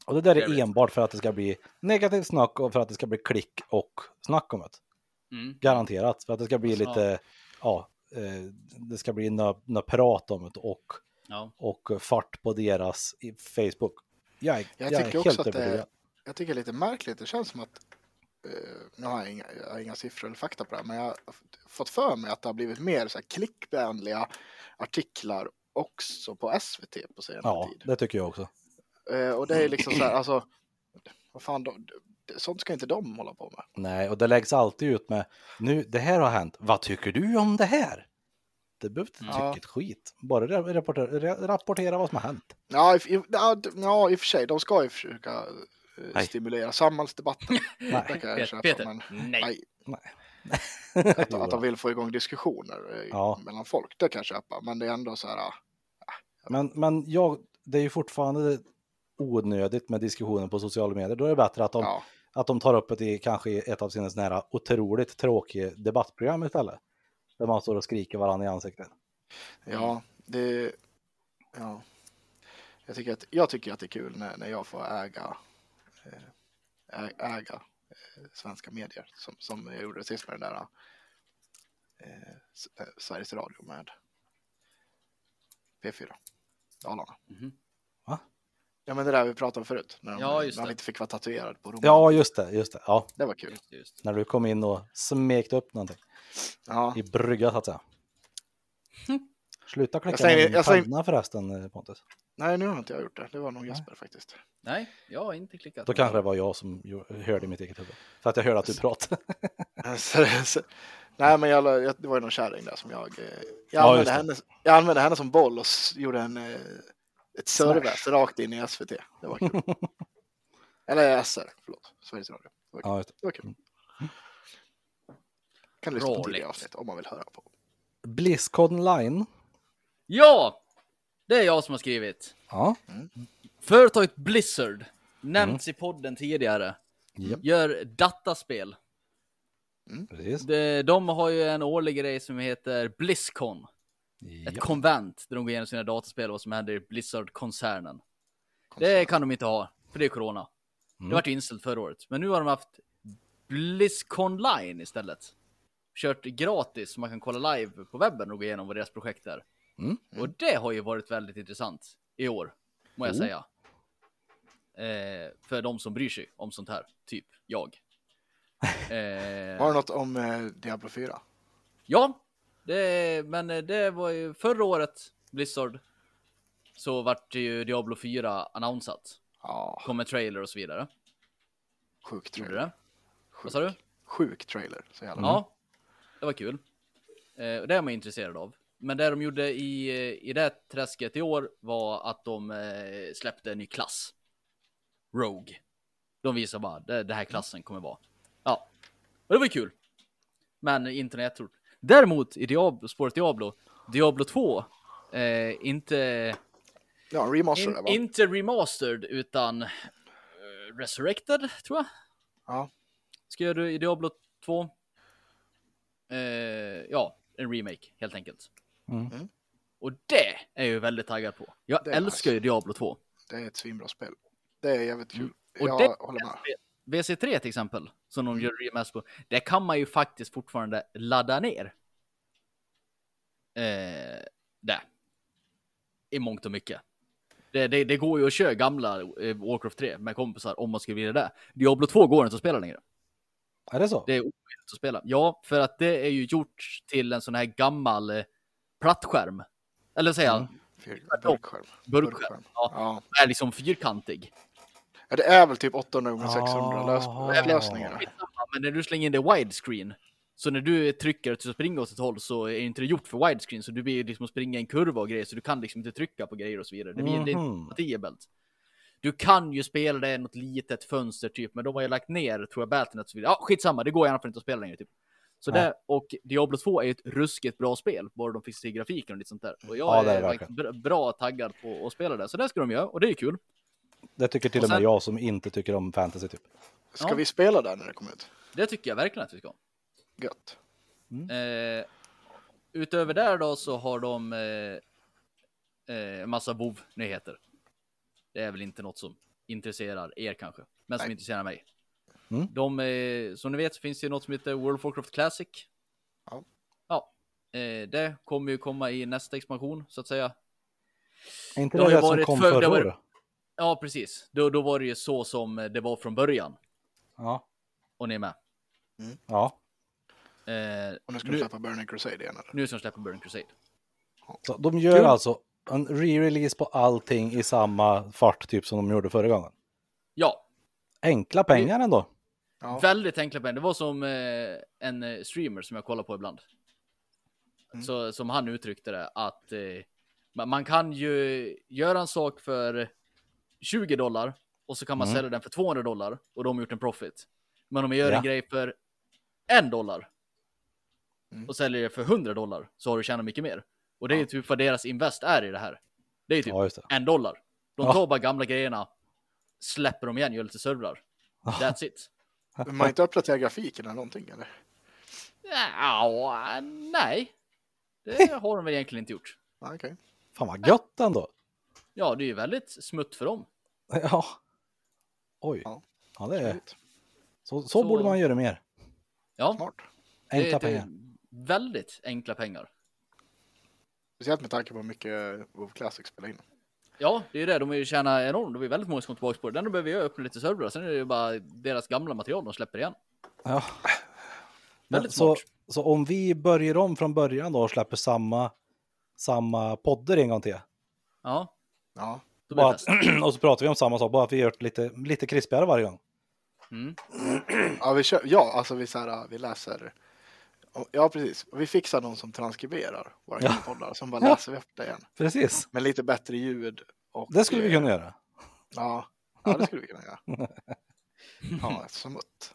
S2: Och det där är enbart för att det ska bli negativt snack och för att det ska bli klick och snack om det.
S3: Mm.
S2: Garanterat, för att det ska bli
S3: Ja.
S2: lite, ja, eh, det ska bli något prat om det och,
S3: Ja.
S2: och fart på deras Facebook. Jag, är-
S1: Jag
S2: jag
S1: tycker också att det är-. Jag tycker det är lite märkligt. Det känns som att, eh, nu har jag, inga, jag har inga siffror eller fakta på det här, men jag har fått för mig att det har blivit mer så här klickvänliga artiklar också på SVT på senare
S2: Ja,
S1: tid.
S2: det tycker jag också.
S1: Eh, och det är liksom så här, alltså, vad fan, de, sånt ska inte de hålla på med.
S2: Nej, och det läggs alltid ut med, nu, det här har hänt, vad tycker du om det här? Det behöver inte tycka
S1: Ja.
S2: ett skit, bara ra- rapportera, ra- rapportera vad som har hänt.
S1: Ja, i, i, ja, ja, i och för sig, de ska ju försöka eh,
S2: Nej.
S1: stimulera samhällsdebatten.
S2: Nej.
S1: Det kan jag
S3: Peter,
S1: köpa,
S3: Peter.
S1: men
S3: Nej.
S1: att, att de vill få igång diskussioner eh,
S2: Ja.
S1: mellan folk, det kan jag köpa. Men det är ändå så här, ah,
S2: Men, men jag, det är ju fortfarande onödigt med diskussioner på sociala medier. Då är det bättre att de,
S1: ja,
S2: att de tar upp det i kanske i ett av sina här otroligt tråkiga debattprogram istället. Där man står och skriker varandra i ansiktet.
S1: ja, det, ja. Jag tycker att, jag tycker att det är kul när, när jag får äga, eh, ä, äga eh, svenska medier som, som jag gjorde sist med den där eh, Sveriges Radio med P4, Dalarna.
S3: Mhm.
S2: Va?
S1: Ja men det där vi pratade om förut, när, de,
S3: Ja, just
S1: när de inte fick vara tatuerad på Roman.
S2: Ja, just det, just det. Ja,
S1: Det var kul.
S3: Just, det, just. det.
S2: när du kom in och smekte upp någonting
S1: Ja,
S2: i brygga så att säga. Sluta klicka
S1: Jag säger- jag säger-
S2: förresten eh, Pontus.
S1: nej nu har inte jag gjort det. Det var nog Jesper faktiskt.
S3: Nej, jag har inte klickat.
S2: Då kanske det var jag som hörde i mitt eget huvud. För att jag hörde att du pratade.
S1: Nej men jag, jag, det var ju någon kärring där som jag, eh, jag,
S2: Ja,
S1: använde,
S2: det.
S1: henne, jag använde henne som boll och gjorde en, eh, ett service rakt in i SVT. Det var kul. Eller SR, förlåt. Sveriges Radio. Det var kul.
S2: Ja, det.
S1: Det var kul. Kan du lyssna på tidigare avsnitt om man vill höra på.
S2: Blizzcon Line.
S3: Ja! Det är jag som har skrivit.
S2: Ja.
S3: Företaget Blizzard, nämnts i podden tidigare,
S2: Japp.
S3: gör dataspel.
S2: Precis.
S3: De, de har ju en årlig grej som heter Blizzcon. Ett
S2: Ja.
S3: konvent där de går igenom sina dataspel och vad som händer i Blizzard-koncernen. Det kan de inte ha, för det är corona.
S2: Mm.
S3: Det vart ju inställt förra året. Men nu har de haft BlizzCon Line istället. Kört gratis så man kan kolla live på webben och gå igenom vad deras projekt är.
S2: Mm.
S3: Och det har ju varit väldigt intressant i år, må jag
S2: Oh.
S3: säga. Eh, för de som bryr sig om sånt här, typ jag. Eh,
S1: Har du något om eh, Diablo 4?
S3: Ja, det, men det var ju förra året, Blizzard, så vart det ju Diablo 4 annonsat.
S1: Ja,
S3: Kom med trailer och så vidare.
S1: sjuk trailer.
S3: det? Vad sa du?
S1: Sjuk trailer. Så jävla
S3: Ja, det var kul. Eh, och det är man intresserad av. Men det de gjorde i, eh, i det träsket i år var att de eh, släppte en ny klass. Rogue. De visar bara, det, det här klassen kommer vara. Ja, och det var ju kul. Men inte när jag tror. Däremot i Diablo, spåret Diablo, Diablo 2, eh, inte,
S1: Ja, en remaster
S3: in, inte remastered utan eh, resurrected tror jag.
S1: Ja.
S3: Ska göra det i Diablo 2. Eh, ja, en remake helt enkelt.
S2: Mm.
S1: Mm.
S3: Och det är jag ju väldigt taggad på. Jag älskar
S1: nice.
S3: ju Diablo 2.
S1: Det är ett svinbra spel. Det är jävligt kul.
S3: Mm. Och
S1: jag
S3: det-
S1: håller med.
S3: VC3 till exempel, som
S1: Mm.
S3: de gör remaster på, det kan man ju faktiskt fortfarande ladda ner. Eh, det. I mångt och mycket. Det, det, det går ju att köra gamla eh, Warcraft 3 med kompisar om man skulle vilja det. Diablo 2 går inte att spela längre.
S2: Är det så?
S3: Det är omöjligt att spela. Ja, för att det är ju gjort till en sån här gammal eh, plattskärm. Eller säga,
S2: Mm.
S1: Burkskärm.
S3: burkskärm. Ja,
S1: Ja.
S3: är liksom fyrkantig.
S1: Ja, det är väl typ 800 gånger 600
S2: Ah.
S1: lös- lösningar.
S3: Men när du slänger in det widescreen, så när du trycker till att springa åt ett håll så är inte det gjort för widescreen, så du blir liksom att springa en kurva och grejer, så du kan liksom inte trycka på grejer och så vidare. Det blir
S2: Mhm.
S3: inte kompatibelt. Du kan ju spela det i något litet fönster typ, men de har ju lagt ner, tror jag, Battle.net och så vidare. Ja, skitsamma, det går alla fall inte att spela längre typ. Så
S2: Nej.
S3: det, och Diablo 2 är ju ett ruskigt bra spel, bara de fick se grafiken och lite sånt där. Och jag
S2: Ja, är
S3: är, bra taggad på att spela det, så det ska de göra, och det är kul.
S2: Det tycker till
S3: Och
S2: och med
S3: sen-
S2: jag som inte tycker om fantasy typ.
S1: Ska
S3: Ja.
S1: vi spela där när det kommer ut?
S3: Det tycker jag verkligen att vi ska.
S1: Gött.
S3: Eh, utöver där då så har de eh, eh, massa WoW-nyheter. Det är väl inte något som intresserar er kanske, men som
S1: Nej.
S3: intresserar mig.
S2: Mm.
S3: De, eh, som ni vet så finns det något som heter World of Warcraft Classic.
S1: Ja.
S3: Ja, eh, det kommer ju komma i nästa expansion så att säga.
S2: Är inte
S3: Det
S2: det det som
S3: varit
S2: kom förra året?
S3: Ja, precis. Då, då var det ju så som det var från början.
S2: Ja.
S3: Och ni är med.
S2: ja.
S1: Och
S3: Eh,
S1: nu ska du
S3: nu,
S1: släppa Burning Crusade igen eller?
S3: nu ska de släppa Burning Crusade.
S2: Så de gör
S3: Kul.
S2: alltså en re-release på allting i samma fart typ som de gjorde förra gången.
S3: Ja,
S2: Enkla pengar ändå.
S1: Ja.
S3: Väldigt enkla pengar. Det var som eh, en eh, streamer som jag kollar på ibland.
S1: Mm.
S3: Så, som han uttryckte det att eh, man kan ju göra en sak för 20 dollar och så kan man
S2: Mm.
S3: sälja den för 200 dollar och de har gjort en profit. Men om jag gör
S2: Ja.
S3: en grej för en dollar
S1: Mm.
S3: och säljer det för 100 dollar så har du tjänat mycket mer. Och det är ju
S1: Ja.
S3: typ vad deras invest är i det här. Det är typ
S2: Ja,
S3: en dollar. De
S2: Ja.
S3: tar bara gamla grejerna, släpper dem igen, gör lite servrar. That's it.
S1: Man har inte uppdaterat grafiken eller någonting eller?
S3: Ja, nej. Det har de väl egentligen inte gjort.
S1: Ja, Okej.
S2: Fan vad gött ändå.
S3: Ja, det är ju väldigt smutt för dem.
S2: Ja. Oj.
S1: Ja.
S2: Ja, det är, så, så,
S3: Så-
S2: borde man göra mer.
S3: Ja,
S1: Smart.
S2: Enkla
S3: det, det är
S2: pengar.
S3: väldigt enkla pengar.
S1: Speciellt med tanke på hur mycket WoW Classic spelar in.
S3: Ja, det är ju det. De vill ju tjäna enormt. Det är väldigt många som kommer tillbaka på det. Den de behöver göra öppna lite servrar. Sen är det ju bara deras gamla material de släpper igen.
S2: Ja. Men,
S3: Väldigt
S2: så,
S3: smart.
S2: så om vi börjar om från början då och släpper samma, samma podder en gång till.
S3: Ja,
S1: Ja.
S3: Då blir det
S2: Bara
S3: fest.
S2: att, och så pratar vi om samma sak, bara att vi gör det lite, lite krispigare varje gång.
S3: Mm.
S1: Ja, vi kör, ja, alltså vi, så här, vi läser. Ja, precis. Vi fixar någon som transkriberar våra
S2: Ja.
S1: poddar. Som bara
S2: Ja.
S1: läser upp det igen.
S2: Precis,
S1: Med lite bättre ljud. Och,
S2: det skulle vi kunna göra.
S1: Ja, ja det skulle vi kunna göra. Ja, smutt.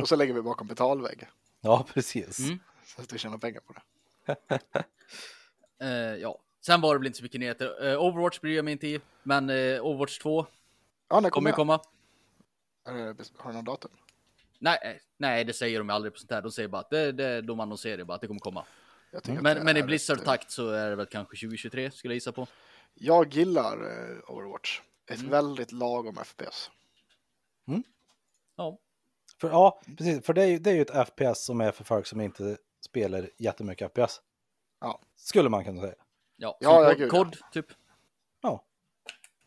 S1: Och så lägger vi bakom betalvägg.
S2: Ja, precis.
S3: Mm.
S1: Så att vi tjänar pengar på det.
S3: Eh, ja, sen var det väl inte så mycket nyheter. Eh, Overwatch bryr jag mig inte i, men eh, Overwatch 2
S1: Ja,
S3: kommer
S1: kommer
S3: komma.
S1: Har du någon datum?
S3: Nej, eh, nej, det säger de aldrig på sånt här. De säger bara att det, det, de annonserar bara att det kommer komma.
S1: Att
S3: Men,
S1: det
S3: men i Blizzard-takt så är det väl kanske 2023 skulle jag gissa på.
S1: Jag gillar Overwatch. Ett
S3: Mm.
S1: väldigt lagom FPS.
S3: Ja,
S2: För, ja, precis. För det är, ju- det är ju ett FPS som är för folk som inte spelar jättemycket FPS.
S1: Ja.
S2: Skulle man kunna säga.
S3: Ja,
S1: Ja, ja, gud,
S3: kod, typ.
S2: Ja.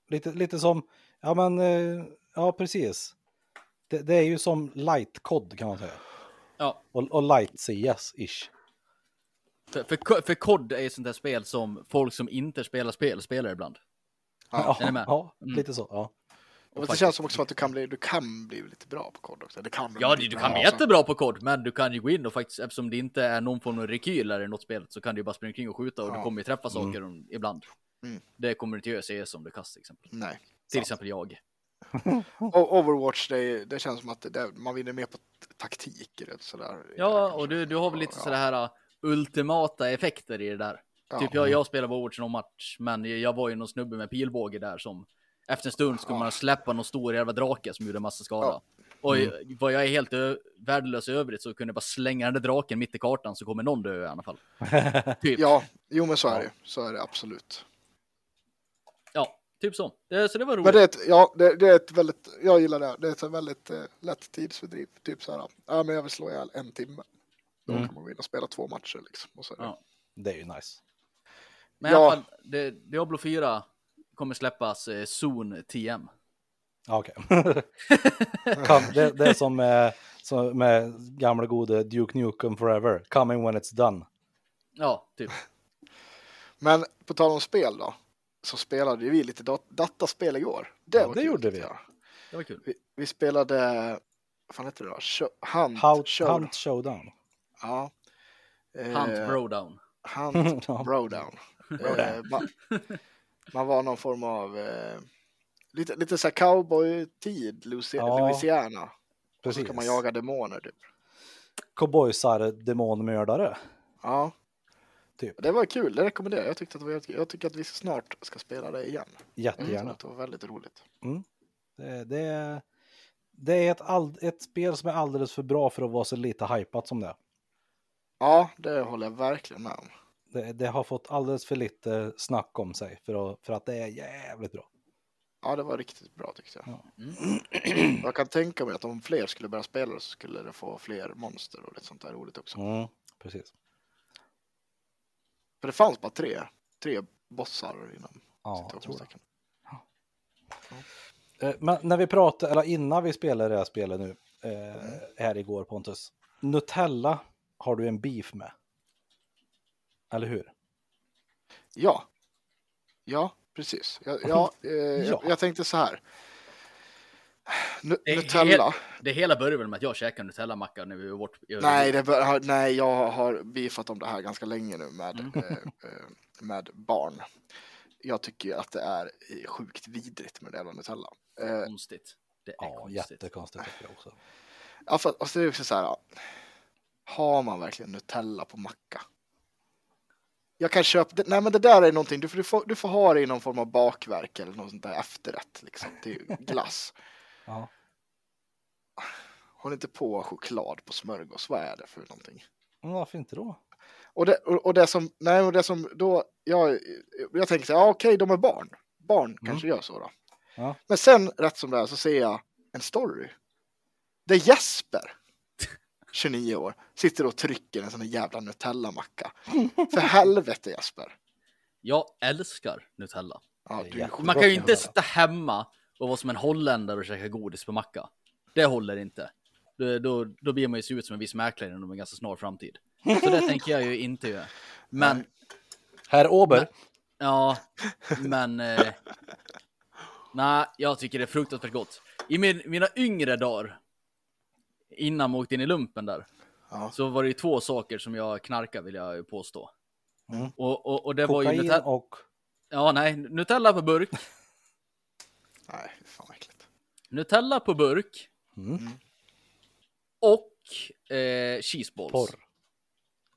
S2: Lite, lite som, ja men, eh, ja precis. Det, det är ju som light-kod kan man säga.
S3: Ja,
S2: Och, och light-CS-ish.
S3: för, för, för kod är ju sånt där spel som folk som inte spelar spel spelar ibland.
S1: Ja.
S2: Ja,
S3: Mm.
S2: lite så. Ja.
S1: Och det
S3: faktiskt-
S1: känns som också att du kan bli, du kan bli lite bra på kod också. Det kan
S3: Ja,
S1: bli
S3: du, du
S1: bra
S3: kan bli jättebra på kod, men du kan ju gå in och faktiskt, eftersom det inte är någon form av rekyl eller något spel, så kan du ju bara springa omkring och skjuta och du
S1: Ja.
S3: kommer ju träffa saker om- ibland.
S1: Mm.
S3: Det kommer du inte göra i CS som du kastar till exempel.
S1: Nej.
S3: Till
S1: sant.
S3: exempel jag.
S1: Och Overwatch, det, det känns som att det, det, man vinner mer på t- taktik. Rätt, sådär.
S3: Ja, och du, du har väl lite
S1: Ja.
S3: sådär här uh, ultimata effekter i det där.
S1: Ja.
S3: Typ jag, jag spelar Overwatch någon match, men jag var ju någon snubbe med pilbåge där som efter en stund skulle
S1: Ja.
S3: man släppa någon stor jävla drake som gjorde massa skada. Och
S2: Mm.
S3: vad jag är helt ö- värdelös i övrigt så kunde jag bara slänga den där draken mitt i kartan så kommer någon dö i alla fall. Typ. Ja,
S1: Ja, jo men så är det. Så är det absolut.
S3: typ så. Det, så det var roligt.
S1: Men det är ett, ja, det, det är ett väldigt, jag gillar det. Det är ett väldigt eh, lätt tidsfördriv. Typ så här, ja men jag vill slå ihjäl en timme. Då
S2: Mm.
S1: kan man gå in och spela två matcher liksom. Och så är det.
S3: Ja.
S2: Det är ju nice.
S3: Men i alla
S1: Ja.
S3: fall, det, Diablo 4 kommer släppas eh, soon TM.
S2: Ja, Okej. Kom, det, det är som med, som med gamla gode Duke Nukem Forever. Coming when it's done.
S3: Ja, typ.
S1: Men på tal om spel då. Så spelade vi lite dat dataspel igår. Det,
S2: Ja,
S1: var
S2: det
S1: kul,
S2: gjorde vi.
S1: jag.
S3: Det var kul.
S1: Vi, vi spelade, vad fan heter det då? Show, Hunt,
S2: Hunt,
S1: Show.
S2: Hunt Showdown.
S1: Ja. Eh,
S3: Hunt Brodown.
S1: Hunt
S2: Ja.
S1: Browdown. eh, man, var någon form av eh, lite, lite så cowboy-tid, Luisi-
S2: Ja,
S1: Louisiana. Och så
S2: Precis.
S1: ska man jaga demoner typ.
S2: Cowboysar, demonmördare.
S1: Ja.
S2: Typ.
S1: Det var kul, det rekommenderar jag. Jag, tyckte att var, jag tycker att vi snart ska spela det igen.
S2: Jättegärna.
S1: det var väldigt roligt.
S2: Det, det, det är ett, all, ett spel som är alldeles för bra för att vara så lite hypat som det.
S1: Ja, det håller jag verkligen med om.
S2: Det, det har fått alldeles för lite snack om sig för att, för att det är jävligt bra.
S1: Ja, det var riktigt bra tyckte jag.
S2: Ja.
S3: Mm.
S1: Jag kan tänka mig att om fler skulle börja spela så skulle det få fler monster och lite sånt där roligt också.
S2: Mm, precis.
S1: För det fanns bara tre, tre bossar inom
S2: Ja, jag tror det.
S1: citationstecken.
S2: Eh, Men när vi pratar, eller innan vi spelade det här spelet nu, eh, här igår Pontus. Nutella har du en beef med. Eller hur?
S1: Ja. Ja, precis. Ja, ja, eh,
S2: Ja.
S1: Jag, jag tänkte så här. Nu,
S3: Det är
S1: Nutella.
S3: Det hela började väl med att jag käkade Nutella-macka när vi var bort.
S1: Nej, det bör, nej, jag har beefat om det här ganska länge nu med,
S3: Mm.
S1: eh, eh, med barn. Jag tycker att det är sjukt vidrigt med det jävla Nutella. Eh,
S3: Konstigt. Det är
S2: Ja,
S3: konstigt.
S2: jättekonstigt tycker jag också.
S1: ja, för, alltså det är också så här. Har man verkligen Nutella på macka? Jag kan köpa, det, nej men det där är någonting, du får, du, får, du får ha det i någon form av bakverk eller något sånt där efterrätt liksom, till glass.
S2: Ja.
S1: Håll inte på choklad på smörgås, vad är det för någonting?
S2: Men varför inte då?
S1: Och det, och, och det som, nej, och det som då, jag, jag tänker så här, ja, okej, de är barn. Barn kanske gör så då.
S2: Ja.
S1: Men sen, rätt som det är, så ser jag en story. Där Jesper, 29 år, sitter och trycker en sån här jävla Nutella-macka. För helvete Jesper.
S3: Jag älskar Nutella.
S1: Ja.
S3: Man kan ju inte sitta hemma och vara som en holländare och käka godis på macka. Det håller inte. Då, då, då blir man ju se ut som en viss mäklare inom en ganska snar framtid. Så det tänker jag ju inte göra. Men,
S2: Herr Ober.
S3: ja, men... Eh, nej, jag tycker det är fruktansvärt gott. I min, mina yngre dagar, innan man åkte in i lumpen där,
S1: Ja.
S3: så var det ju två saker som jag knarkade vill jag påstå.
S2: Mm.
S3: Och, och, och det var ju
S2: Kokain
S3: Nutella,
S2: och...
S3: ja, nej, Nutella på burk,
S1: Nej, fan vad äckligt.
S3: Nutella på burk
S2: Mm.
S3: och eh, cheeseballs.
S2: Porr.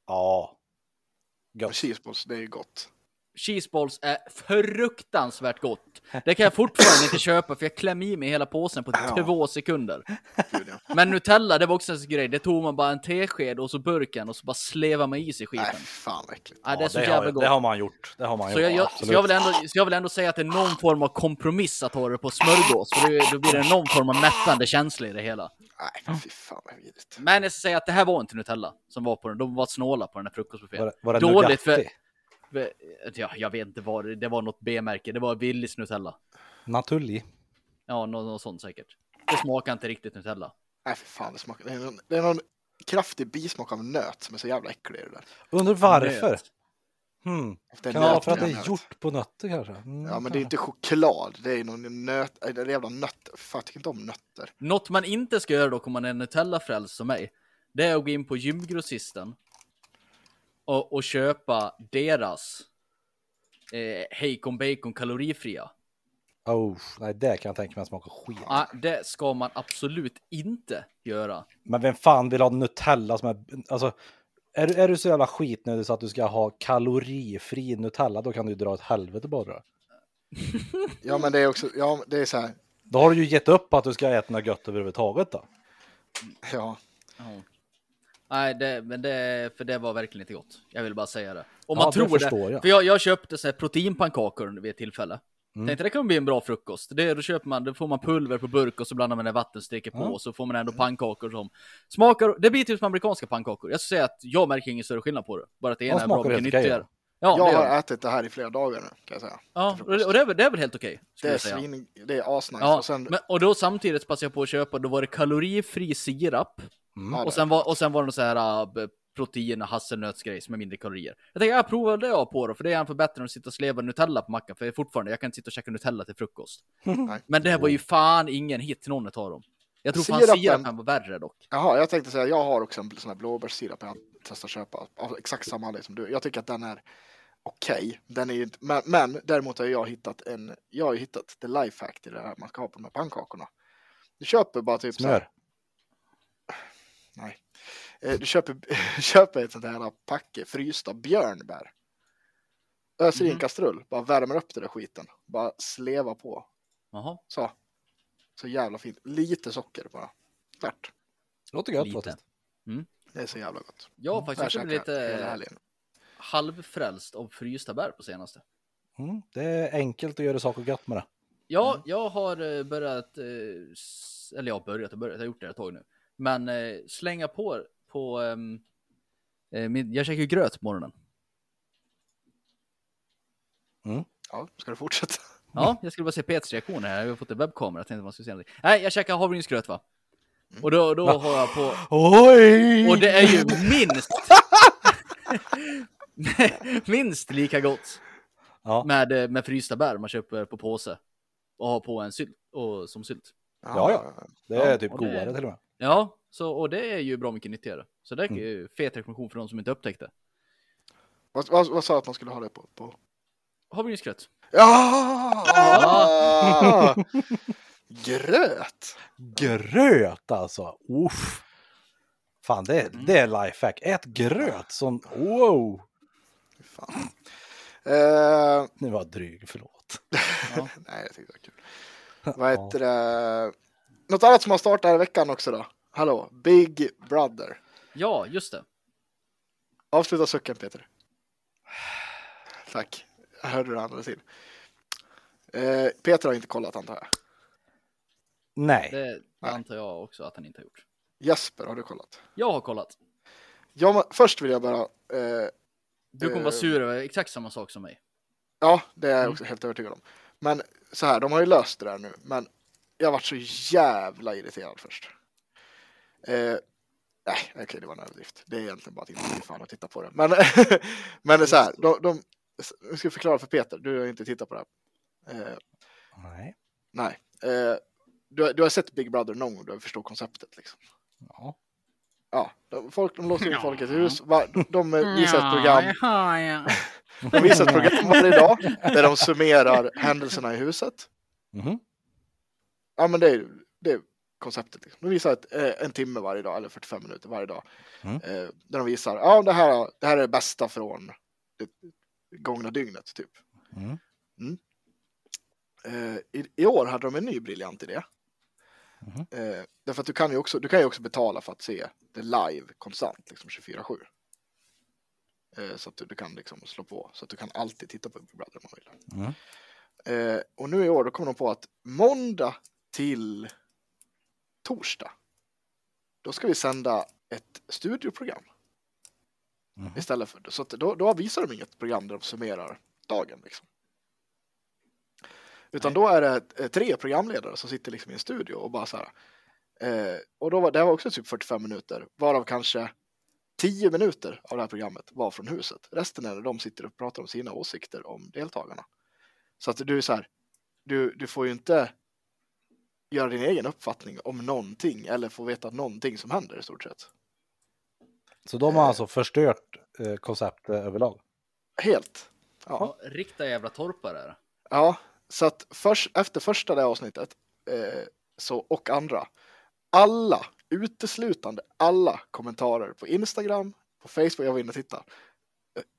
S2: Ja. Gött.
S1: cheeseballs, det är ju gott.
S3: Cheeseballs är fruktansvärt gott. Det kan jag fortfarande inte köpa för jag klämmer i mig hela påsen på
S1: Ja.
S3: två sekunder. Men Nutella, det var också en sån grej. Det tog man bara en tesked och så burken och så bara slevar man i sig
S1: Nej,
S3: skiten.
S1: fan vad äckligt.
S3: Ja, det är så
S2: det,
S3: jävla
S2: har,
S3: gott.
S2: det har man gjort. Det har man
S3: Så
S2: gjort.
S3: jag, jag, så, jag vill ändå, så jag vill ändå säga att det är någon form av kompromiss att ha det på smörgås. För det, då blir det någon form av mättande känsla i det hela.
S1: Nej, fy fan vad vidrigt.
S3: Men jag ska säga att det här var inte Nutella som var på den. De var snåla på den här frukostbuffén.
S2: Var det, var det
S3: Dåligt för-? Ja, jag vet inte vad det Det var något B-märke. Det var Willys Nutella.
S2: Naturlig.
S3: Ja, något, något sånt säkert. Det smakar inte riktigt Nutella.
S1: Nej, för fan, det smakar... Det är, någon, det är någon kraftig bismak av nöt som är så jävla äcklig det där.
S2: Undrar varför?
S3: Nöt.
S2: Hmm. Kan det vara för att
S1: i
S2: det är gjort på nötter kanske? Mm,
S1: Ja, men det är inte choklad. Det är någon nöt... Det är jävla nötter. Fan, jag tycker inte om nötter.
S3: Något man inte ska göra dock om man är Nutella-frälst som mig, det är att gå in på gymgrossisten och, och köpa deras eh, Hejkon Bacon kalorifria.
S2: Oh, nej, det kan jag tänka mig smakar skit.
S3: Ah, det ska man absolut inte göra.
S2: Men vem fan vill ha Nutella som är... Alltså, är, du- är du så jävla skitnödig så att du ska ha kalorifri Nutella, då kan du dra ett helvete bara.
S1: Ja, men det är också... Ja, det är så här...
S2: Då har du ju gett upp att du ska äta något gött överhuvudtaget då.
S1: Ja,
S3: Ja. Nej, det, men det, för det var verkligen inte gott. Jag vill bara säga det. Om
S2: Ja,
S3: man
S2: det
S3: tror det.
S2: förstår jag.
S3: För jag, jag köpte så här proteinpannkakor vid ett tillfälle.
S2: Mm.
S3: Tänkte det kan bli en bra frukost. Det, då köper man, då får man pulver på burk och så blandar man det vatten, steker på
S2: Ja.
S3: och så får man ändå pannkakor som smakar. Det blir typ som amerikanska pannkakor. Jag skulle säga att jag märker ingen större skillnad på det. Bara att det
S2: De
S3: ena är bra mycket nyttigare.
S2: ja.
S3: Ja,
S1: jag
S3: det,
S1: har
S3: det.
S1: ätit det här i flera dagar nu kan jag säga.
S3: ja och, det, och det, är, väl- det är väl helt okej.
S1: Det är svin, det är asnice.
S3: Ja,
S1: och sen,
S3: men, och då samtidigt passade jag på att köpa, då var det kalorifri sirap.
S2: Mm.
S1: Ja,
S3: Och sen var, och sen var det så här uh, protein och hasselnötsgrej som är mindre kalorier. Jag tänkte jag provar det jag på då, för det är en för bättre än att sitta och sleva Nutella på mackan, för jag är fortfarande, jag kan inte sitta och käka Nutella till frukost. Men det här var ju fan ingen hit till någon av dem. Jag tror fan
S1: Sirapen-
S3: sirapen var värre dock.
S1: Jaha, jag tänkte säga, jag har också en sån här blåbärssirap jag testar att köpa av exakt samma anledning som du. Jag tycker att den är okej. Den är ju inte, men, men däremot har jag hittat en, jag har ju hittat the lifehack till det här man ska ha på de här pannkakorna. Du köper bara typ så här,
S2: Smör.
S1: Nej. Eh, Du köper, köper ett sånt här packe frysta björnbär. Öser i en kastrull, bara värmer upp den där skiten. Bara sleva på.
S3: Jaha,
S1: Så. Så jävla fint. Lite socker bara. Klart.
S2: Låter gött
S3: Lite.
S2: faktiskt.
S1: Det är så jävla gott.
S3: jag har
S1: Där
S3: faktiskt blivit
S1: jag hela
S3: lite halvfrälst av frysta bär på senaste.
S2: Mm. Det är enkelt att göra saker gött med det.
S3: Ja, jag har eh, börjat, eh, eller jag har börjat och börjat, jag har gjort det ett tag nu. Men eh, slänga på, på ehm, eh, min, jag käkar ju gröt på morgonen.
S1: Ja, ska du fortsätta?
S3: Ja, jag skulle bara se Peters reaktion här. Jag har fått en webbkamera. Jag tänkte man skulle se någonting. Nej, jag käkar havregrynsgröt va? Och då, då har jag på...
S2: Oj!
S3: Och det är ju minst... minst lika gott
S2: Ja.
S3: med, eh, med frysta bär man köper på påse. Och har på en sylt, och, som sylt.
S2: Ja, ja. Det är
S3: Ja,
S2: typ
S3: och det-
S2: godare till och med.
S3: Ja, så, och det är ju bra mycket nyttigare. Så det är
S2: Mm.
S3: ju fet rekommendation för de som inte upptäckte.
S1: Vad, vad, vad sa du att man skulle ha det på? på?
S3: Havregrynsgröt.
S1: Ja! Gröt!
S2: Gröt alltså! Uff. Fan, det är, det är lifehack. Ät gröt som... Wow!
S1: Fan. Eh,
S2: Nu var jag dryg, förlåt.
S3: Ja.
S1: nej, jag tyckte det var kul. Vad heter det? Något annat som har startat här i veckan också då? Hallå, Big Brother.
S3: Ja, just det.
S1: Avsluta sucken Peter. Tack. Jag hörde du andades in. Eh, Peter har inte kollat antar jag.
S2: Nej.
S3: Det
S1: Nej.
S3: antar jag också att han inte har gjort.
S1: Jesper, har du kollat?
S3: Jag har kollat.
S1: Ja, men först vill jag bara... Eh,
S3: Du kommer vara
S1: Eh.
S3: sur över exakt samma sak som mig.
S1: ja, det är jag också helt övertygad om. Men så här, de har ju löst det där nu. Men jag varit så jävla irriterad först. Eh, nej, okej, det var en överdrift. Det är egentligen bara att inte fan att titta på det. Men, men det är så här, de, de, jag ska förklara för Peter, du har inte tittat på det här. Eh,
S2: Nej.
S1: nej. Eh, du, har- du har sett Big Brother någon gång, du förstår konceptet liksom.
S2: Ja.
S1: Ja, de, folk, de låser in folk i ett hus. Va, de, de visar ett program. De visar ett program varje dag där de summerar händelserna i huset.
S2: Mhm.
S1: Ja, men det är, det är konceptet. Liksom. De visar ett, eh, en timme varje dag, eller 45 minuter varje dag.
S2: Mm.
S1: Eh, där de visar, ja det här, det här är det bästa från det gångna dygnet, typ.
S2: Mm.
S1: Eh, i, I år hade de en ny briljant idé. Eh, därför att du kan ju också, du kan ju också betala för att se det live konstant, liksom 24-7. Eh, så att du, du kan liksom slå på, så att du kan alltid titta på Big Brother om man vill.
S2: Mm.
S1: Och nu i år då kom de på att måndag till torsdag, då ska vi sända ett studioprogram
S2: Mhm.
S1: istället för så att då, då visar de inget program där de summerar dagen liksom. Utan då är det tre programledare som sitter liksom i en studio och bara så här. Eh, och då var det var också typ 45 minuter, varav kanske 10 minuter av det här programmet var från huset. Resten är när de sitter och pratar om sina åsikter om deltagarna. Så att du är så här, du, du får ju inte göra din egen uppfattning om någonting eller få veta någonting som händer i stort sett.
S2: Så de har alltså förstört eh, konceptet överlag?
S1: Helt. Ja.
S3: Ja, riktiga jävla torpare.
S1: Ja, så att först, efter första det avsnittet eh, så, och andra, alla, uteslutande alla kommentarer på Instagram, på Facebook, jag var inne och tittade,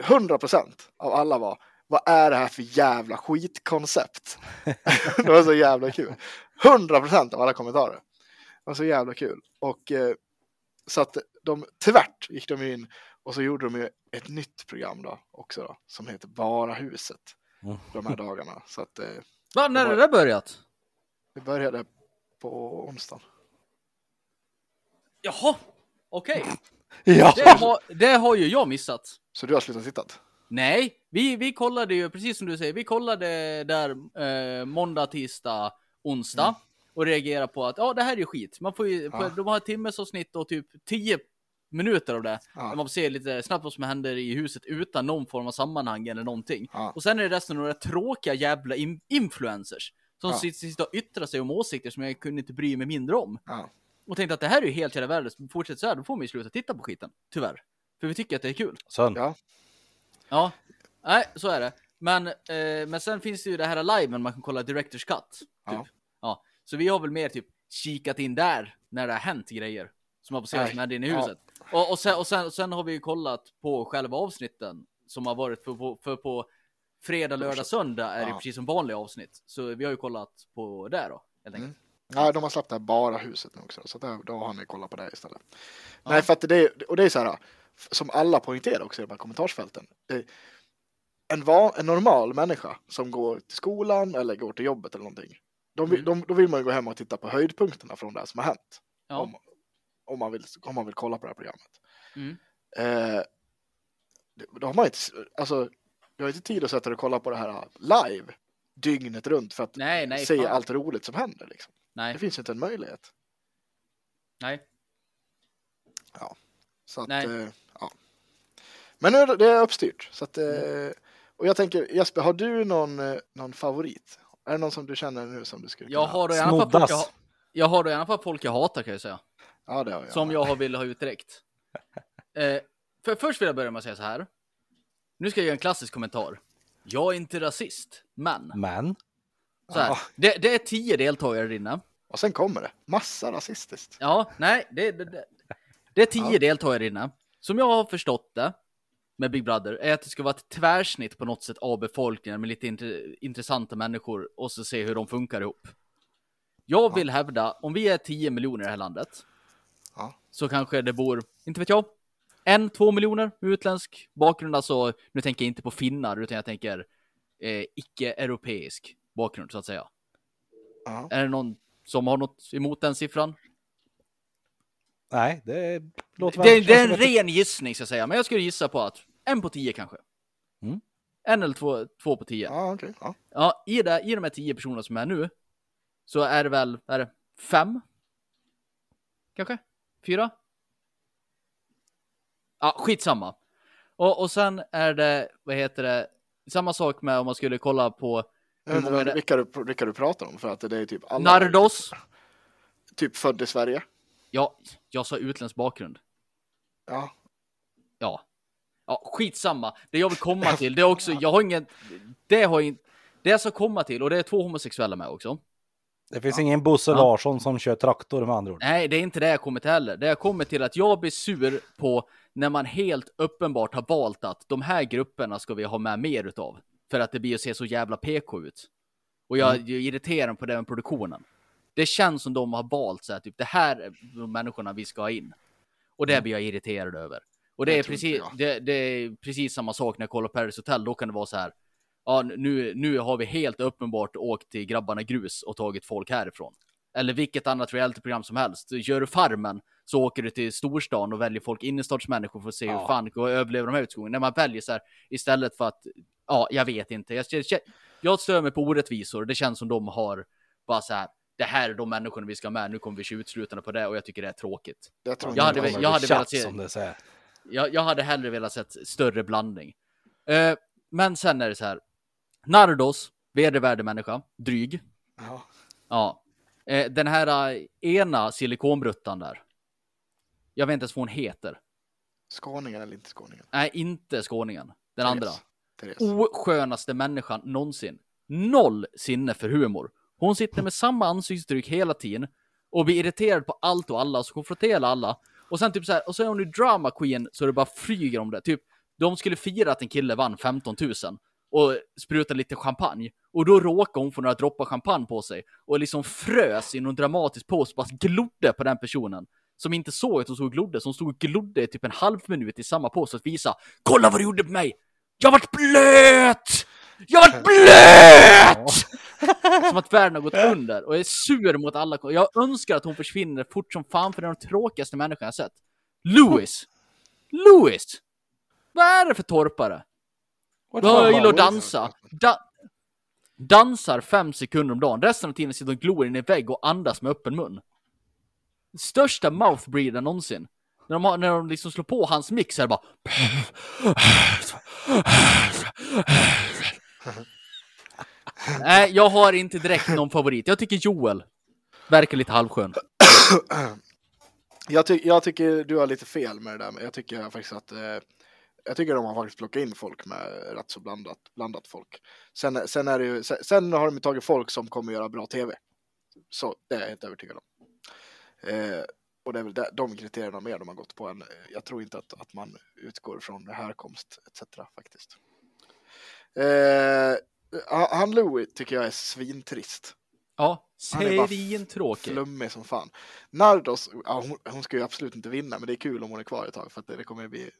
S1: 100 procent av alla var vad är det här för jävla skitkoncept? det var så jävla kul. 100 procent av alla kommentarer. Det var så jävla kul. Och eh, så att de tvärt gick de in och så gjorde de ju ett nytt program då också då, som heter Bara huset
S2: Mm.
S1: de här dagarna. Så att eh,
S3: Va, när har det där börjat?
S1: det började på onsdagen.
S3: Jaha, okej.
S2: Ja.
S3: Det, har, det har ju jag missat.
S1: Så du har slutat titta?
S3: Nej, vi, vi kollade ju, precis som du säger, vi kollade där eh, måndag, tisdag, onsdag
S1: Mm.
S3: och reagerade på att ja, det här är ju skit. Man får ju, på,
S1: Ja.
S3: de har ett timmes avsnitt och typ 10 minuter av det.
S1: Ja.
S3: Där man får se lite snabbt vad som händer i huset utan någon form av sammanhang eller någonting.
S1: Ja.
S3: Och sen är det resten några tråkiga jävla in- influencers som
S1: Ja.
S3: sitter, sitter och yttrar sig om åsikter som jag kunde inte bry mig mindre om.
S1: Ja.
S3: Och tänkte att det här är ju helt jävla värdelöst. Fortsätter så här, då får man ju sluta titta på skiten. Tyvärr. För vi tycker att det är kul.
S2: Sönd.
S1: Ja.
S3: Ja, nej, så är det. Men, eh, men sen finns det ju det här liven man kan kolla Directors Cut. Typ.
S1: Ja.
S3: Ja. Så vi har väl mer typ kikat in där när det har hänt grejer. Som har passerat hände inne i
S1: Ja.
S3: huset. Och, och, sen, och sen, sen har vi ju kollat på själva avsnitten som har varit för, på- för på fredag, lördag, söndag är det
S1: Ja.
S3: precis som vanliga avsnitt. Så vi har ju kollat på det då, helt enkelt.
S1: Nej, de har släppt det här bara huset nu också, så där, då har ni kollat på det istället. Nej, för att det är, och det är så här, som alla poängterar också i de här kommentarsfälten. En, va, en normal människa som går till skolan eller går till jobbet eller någonting. De,
S3: Mm.
S1: de, då vill man ju gå hem och titta på höjdpunkterna från det som har hänt.
S3: Ja.
S1: Om, om, man vill, om man vill kolla på det här programmet.
S3: Mm.
S1: Eh, då har man inte, alltså, du har inte tid att sätta och kolla på det här live dygnet runt för att
S3: Nej, nej,
S1: se
S3: fan.
S1: allt roligt som händer. Liksom.
S3: Nej,
S1: Det finns inte en möjlighet.
S3: nej.
S1: Så att,
S3: Nej.
S1: eh, ja. Men nu är det, uppstyrt. Så att, eh, och jag tänker, Jesper, har du någon, eh, någon favorit? Är det någon som du känner nu som du skulle kunna?
S3: Jag har då i alla fall folk jag, jag har då i alla fall folk jag hatar kan jag säga.
S1: Ja, det har jag.
S3: Som jag har vill ha ut direkt. Eh, för först vill jag börja med att säga så här. Nu ska jag göra en klassisk kommentar. Jag är inte rasist, men
S2: Men.
S3: så här,
S1: Ja.
S3: det, det är tio deltagare där inne.
S1: Och sen kommer det. Massa rasistiskt.
S3: Ja, nej, det, det, det, det är tio
S1: Ja.
S3: deltagare där inne. Som jag har förstått det med Big Brother är att det ska vara ett tvärsnitt på något sätt av befolkningen med lite int- intressanta människor och så se hur de funkar ihop. Jag vill hävda, om vi är 10 miljoner i det här landet,
S1: Ja.
S3: så kanske det bor, inte vet jag, en, två miljoner med utländsk bakgrund. Alltså, nu tänker jag inte på finnar, utan jag tänker eh, icke-europeisk bakgrund så att säga.
S1: Ja.
S3: Är det någon som har något emot den siffran?
S2: Nej, det låter
S3: Det, det är en ren gissning ska jag säga, men jag skulle gissa på att en på tio kanske.
S2: Mm.
S3: En eller två, två på tio.
S1: Ja, okej. Ja.
S3: Ja, i, det, i de här tio personerna som är nu så är det väl, är det fem? Kanske? Fyra? Ja, skitsamma. Och, och sen är det, vad heter det, samma sak med om man skulle kolla på
S1: Jag vet
S3: många det?
S1: vilka du, vilka du pratar om för att det är typ alla.
S3: Nardos.
S1: Typ född i Sverige.
S3: Ja, jag sa utländsk bakgrund.
S1: Ja.
S3: Ja. Ja, skitsamma. Det jag vill komma till, det är också, jag har ingen, det har inte, det jag ska komma till, och det är två homosexuella med också.
S2: Det finns ingen Bosse
S3: Ja.
S2: Larsson som kör traktor med andra ord.
S3: Nej, det är inte det jag kommer till heller. Det jag kommer till att jag blir sur på när man helt uppenbart har valt att de här grupperna ska vi ha med mer utav. För att det blir att se så jävla PK ut. Och jag, jag irriterar mig på med produktionen. Det känns som de har valt så här, typ det här är de människorna vi ska ha in. Och det blir jag irriterad över. Och det, är precis, det, det är precis samma sak när jag kollar Paris Hotel. Då kan det vara så här. Ja, nu, nu har vi helt uppenbart åkt till Grabbarna Grus och tagit folk härifrån. Eller vilket annat realityprogram som helst. Gör du Farmen så åker du till storstan och väljer folk innerstadsmänniskor för att se hur
S2: Ja.
S3: fan går överlever de här utgången. När man väljer så här istället för att, ja, jag vet inte. Jag, jag, jag stör mig på orättvisor. Det känns som de har bara så här. Det här är de människorna vi ska ha med. Nu kommer vi se utslutande på det och jag tycker det är tråkigt.
S1: Jag tror
S3: Jag hade jag hade velat se-
S2: som det säger.
S3: Jag, jag hade hellre velat sett större blandning. Eh, men sen är det så här. Nardos, vedervärdig dryg.
S1: Ja.
S3: Ja. Eh, den här eh, ena silikonbruttan där. Jag vet inte ens vad hon heter.
S1: Skåningen eller inte skåningen?
S3: Nej, inte skåningen. Den andra.
S1: Therese.
S3: Oskönaste människan någonsin. Noll sinne för humor. Hon sitter med samma ansiktsuttryck hela tiden och blir irriterad på allt och alla, så konfronterar alla. Och sen typ så här, och så är hon ju drama queen så det bara flyger om det. Typ, de skulle fira att en kille vann 15 000. och sprutade lite champagne. Och då råkade hon få några droppar champagne på sig och liksom frös i någon dramatisk pose, bara glodde på den personen. Som inte såg att hon stod och glodde, som stod och glodde i typ en halv minut i samma pose att visa Kolla vad du gjorde på mig! Jag vart blöt! Jag vart blöt! Som att världen har gått under och är sur mot alla. Jag önskar att hon försvinner fort som fan för det är den tråkigaste människan jag sett. Louis! Louis! Vad är det för torpare?
S2: What
S3: Jag gillar att dansa. Da dansar fem sekunder om dagen. Resten av tiden sitter och glor in i en vägg och andas med öppen mun. Största mouthbreeden någonsin. När de, har, när de liksom slår på hans mix här bara... Nej, jag har inte direkt någon favorit. Jag tycker Joel verkar lite halvskön.
S1: Jag, ty jag tycker du har lite fel med det där, men jag tycker faktiskt att eh, jag tycker de har faktiskt plockat in folk med rätt så blandat, blandat folk. Sen, sen, är det ju, sen, sen har de ju tagit folk som kommer göra bra tv. Så det är jag helt övertygad om. Eh, och det är väl där- de kriterierna mer de har gått på än, eh, jag tror inte att, att man utgår från härkomst etc. faktiskt. Eh, han Louis tycker jag är svintrist.
S3: Ja, svintråkig.
S1: Flummig som fan. Nardos, ja, hon, hon ska ju absolut inte vinna, men det är kul om hon är kvar ett tag för att det, det kommer bli,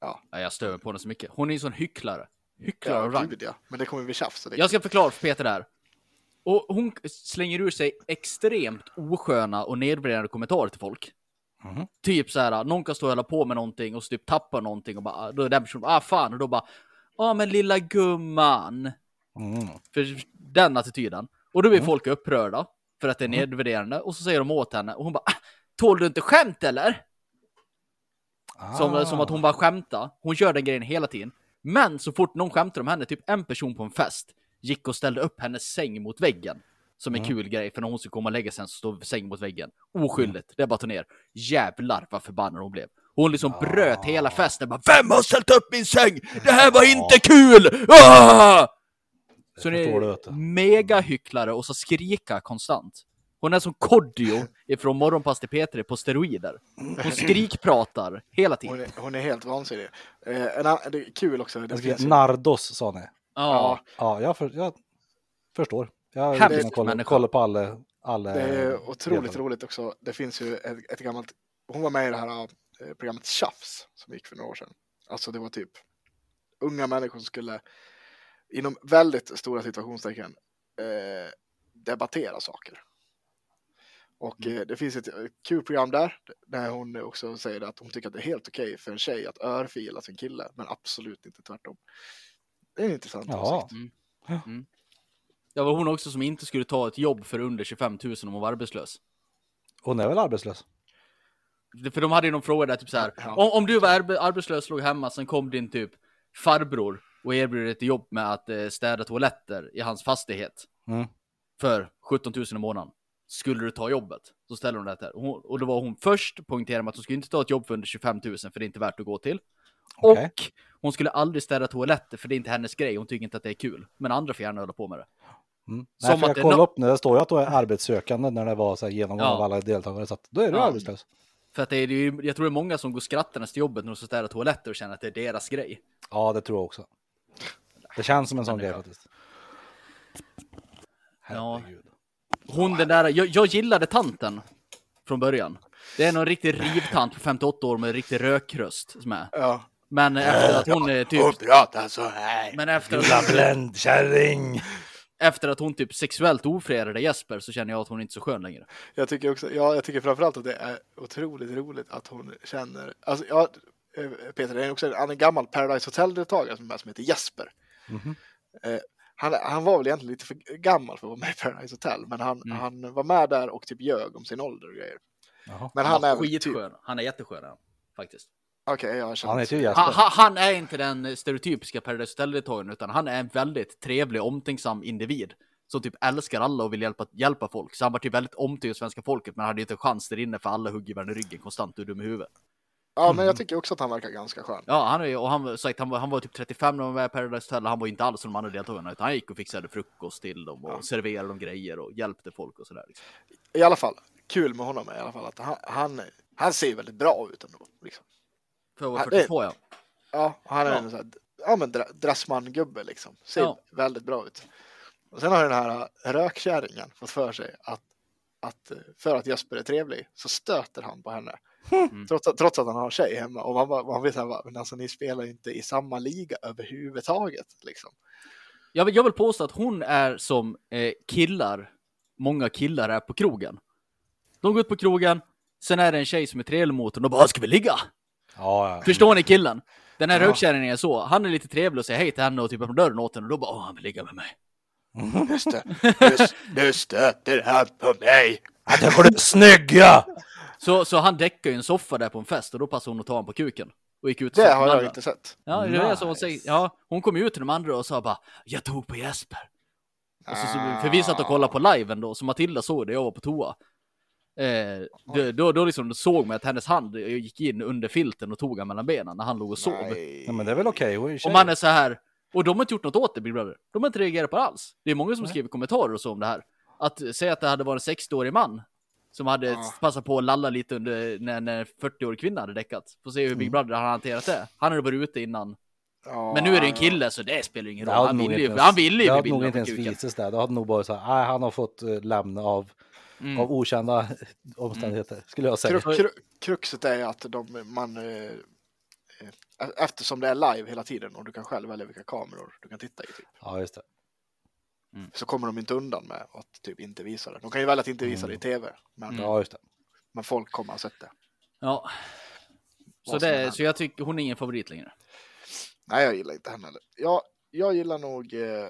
S3: Ja, jag stör mig på henne så mycket. Hon är en sån hycklare. Hycklare
S1: ja,
S3: rang.
S1: ja. men det kommer bli tjafs.
S3: Jag ska förklara för Peter där. Och hon slänger ur sig extremt osköna och nedvärderande kommentarer till folk.
S2: Mhm.
S3: Typ så här, någon kan stå och hålla på med någonting och så typ tappar någonting och bara, då är den personen, ah fan, och då bara, ja men lilla gumman.
S2: Mm.
S3: För den attityden. Och då blir folk upprörda för att det är nedvärderande och så säger de åt henne och hon bara, ah, tål du inte skämt eller? Som,
S2: Ah.
S3: som att hon bara skämtar. Hon gör den grejen hela tiden. Men så fort någon skämtar om henne, typ en person på en fest, gick och ställde upp hennes säng mot väggen. Som en kul grej, för när hon skulle komma och lägga sig så stod sängen mot väggen. Oskyldigt, det är bara att ta ner. Jävlar vad förbannad hon blev. Hon liksom bröt hela festen, bara Vem har ställt upp min säng? Det här var inte kul! Ah! Så
S2: vet
S3: är mega hycklare och så skrika konstant. Hon är som Kodjo ifrån Morgonpass till P3 på steroider. Hon skrikpratar hela
S1: hon,
S3: tiden.
S1: är, hon är helt vansinnig. Eh, det är kul också. Det ju-
S2: Nardos sa ni.
S3: Ja,
S2: Ja, jag, för, jag förstår. Jag har
S3: Hemskt
S2: inte koll,
S3: människa.
S2: koll på alla. alla
S1: Det är otroligt
S2: deltagare.
S1: roligt också. Det finns ju ett, ett gammalt, hon var med i det här programmet Tjafs som gick för några år sedan. Alltså det var typ unga människor som skulle inom väldigt stora situationstecken eh, debattera saker. Och
S2: Mm.
S1: eh, det finns ett eh, kul program där, där hon också säger att hon tycker att det är helt okej för en tjej att örfila sin kille, men absolut inte tvärtom. Det är en intressant
S2: Ja.
S1: åsikt.
S3: det var hon också som inte skulle ta ett jobb för under 25 000 om hon var arbetslös.
S2: Hon är väl arbetslös?
S3: För de hade ju någon fråga där typ så här.
S1: Ja.
S3: Om, om du var arbe arbetslös, låg hemma, sen kom din typ farbror och erbjöd ett jobb med att eh, städa toaletter i hans fastighet.
S2: Mm.
S3: För 17 000 i månaden. Skulle du ta jobbet? Så ställer hon det här. Hon, och då var hon först poängterade med att hon skulle inte ta ett jobb för under 25 000 för det är inte värt att gå till.
S2: Okej.
S3: Och hon skulle aldrig städa toaletter för det är inte hennes grej. Hon tycker inte att det är kul. Men andra får gärna hålla på med det.
S2: Mm.
S3: Som
S2: Nej, för jag kollade
S3: nå-
S2: upp nu, det står ju att du är arbetssökande när det var så här genomgång
S3: Ja.
S2: av alla deltagare. Så att då är du
S3: Ja.
S2: arbetslös.
S3: För att det är, det är ju- jag tror det är många som går skrattandes till jobbet när de ska städa toaletter och känner att det är deras grej.
S2: Ja, det tror jag också. Det känns som en sån grej faktiskt.
S3: Ja.
S2: Herregud.
S3: Hon den där, jag, jag gillade tanten från början. Det är någon riktig rivtant på 58 år med riktig rökröst som är.
S1: Ja.
S3: Men efter att hon är typ,
S1: Och prata så här.
S3: men efter
S2: Lilla
S3: att,
S2: bländkärring!
S3: Efter att hon typ sexuellt ofredade Jesper så känner jag att hon inte är så skön längre.
S1: Jag tycker också, ja, jag tycker framförallt att det är otroligt roligt att hon känner, alltså ja, eh, Peter, det är också en, gammal Paradise Hotel-deltagare som är med som heter Jesper.
S2: Mhm.
S1: Eh, han, han var väl egentligen lite för gammal för att vara med i Paradise Hotel, men han,
S3: Mm.
S1: han var med där och typ ljög om sin ålder och grejer.
S2: Jaha.
S1: Men
S3: Han,
S1: han, är typ,
S3: skitskön. Han är jätteskön faktiskt.
S1: Okej, jag
S2: Han
S1: känner
S2: heter ju
S3: Han,
S2: Jesper.
S3: han, han är inte den stereotypiska Paradise Hotel-deltagaren utan han är en väldigt trevlig, omtänksam individ. Som typ älskar alla och vill hjälpa, hjälpa folk. Så han var typ väldigt omtyckt av svenska folket men hade ju inte en chans där inne för alla hugger varandra i ryggen konstant och är dum i huvudet.
S1: Ja, men jag tycker också att han verkar ganska skön.
S3: Ja, han är och han var sagt, han var, han var typ 35 när han var med i Paradise Hotel, han var inte alls som de andra deltagarna, utan han gick och fixade frukost till dem och serverade dem grejer och hjälpte folk och sådär. Liksom.
S1: I alla fall, kul med honom är i alla fall att han, han, han ser väldigt bra ut ändå. Liksom.
S3: För att vara
S1: Ja, det-
S3: 42 ja.
S1: Ja, han är
S3: Ja.
S1: en så här, ja, men dra- Dressman-gubbe liksom. Ser
S3: Ja.
S1: väldigt bra ut. Och sen har den här rökkärringen fått för sig att, att eh, för att Jesper är trevlig så stöter han på henne.
S3: Mm.
S1: Trots, att, trots att han har tjej hemma. Och man, bara- man vet bara, men alltså ni spelar inte i samma liga överhuvudtaget. Liksom.
S3: Jag vill, jag vill påstå att hon är som eh, killar, många killar är på krogen. De går ut på krogen, sen är det en tjej som är trevlig mot och bara ska vi ligga?
S2: Ja.
S3: Förstår ni killen? Den här
S1: Ja.
S3: rökkärringen är så, han är lite trevlig och säger hej till henne och typ öppnar dörren åt henne och då bara åh han vill ligga med mig.
S1: Just det. Nu, nu stöter han på mig.
S2: Du är snygg ja!
S3: Så, så han däckar ju en soffa där på en fest och då passade hon att ta honom på kuken. Och gick ut och
S1: Det har jag
S3: andra.
S1: inte sett.
S3: Ja, det är så hon
S2: Nice.
S3: säger. Ja, hon kom ut till de andra och sa bara jag tog på Jesper. Och så, så,
S1: Ah.
S3: för vi satt och kollade på liven då, så Matilda såg det, jag var på toa. Eh, då, då, då liksom såg man att hennes hand gick in under filten och tog han mellan benen när han låg och sov.
S1: Nej.
S2: ja men det är väl okej, tjej.
S3: Och man är så här, och de har inte gjort något åt det Big Brother. De har inte reagerat på det alls. Det är många som skriver kommentarer och så om det här. Att säga att det hade varit en 60-årig man som hade
S1: Ja.
S3: passat på att lalla lite under när, när 40-årig kvinna hade däckat. Får se hur Big Brother har hanterat det. Han hade varit ute innan.
S1: Ja,
S3: Men nu är det en kille så det spelar ingen roll. Han
S2: nog
S3: ville
S2: inte
S3: ju, han ville ju
S2: Det hade nog inte ens visats där. Det hade nog bara så här, nej han har fått uh, lämna av,
S3: Mm.
S2: av okända omständigheter, skulle jag säga.
S1: Kru, kru, kruxet är att de, man, eh, eh, eftersom det är live hela tiden och du kan själv välja vilka kameror du kan titta i, typ,
S2: Ja, just det.
S1: så kommer de inte undan med att typ inte visa det. De kan ju välja att inte visa det i tv, men,
S3: Mm.
S2: Ja, just det.
S1: men folk kommer ha sett det.
S3: Ja. Så, det, så jag tycker hon är ingen favorit längre.
S1: Nej, jag gillar inte henne heller. Jag, jag gillar nog, eh,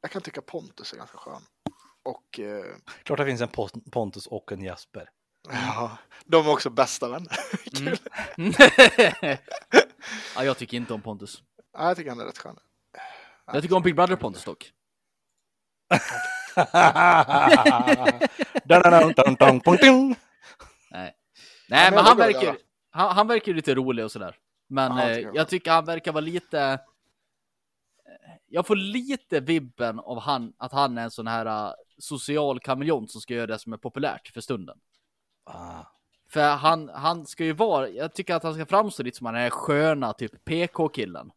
S1: jag kan tycka Pontus är ganska skön. Och eh,
S2: Klart det finns en Pon- Pontus och en Jasper.
S1: ja, de är också bästa vänner.
S3: Mm. ja, jag tycker inte om Pontus.
S1: Ja, jag tycker han är rätt skön.
S3: Jag tycker om Big Brother Pontus dock. Nej,
S1: men
S3: Nej men
S1: jag
S3: han verkar, han, han verkar lite rolig och sådär. Men
S1: Ja,
S3: eh,
S1: tycker jag.
S3: jag tycker han verkar vara lite... eh, Jag får lite vibben av han, att han är en sån här eh, social kameleont som ska göra det som är populärt för stunden.
S2: Ah.
S3: För han, han ska ju vara, jag tycker att han ska framstå lite som den här sköna typ PK-killen.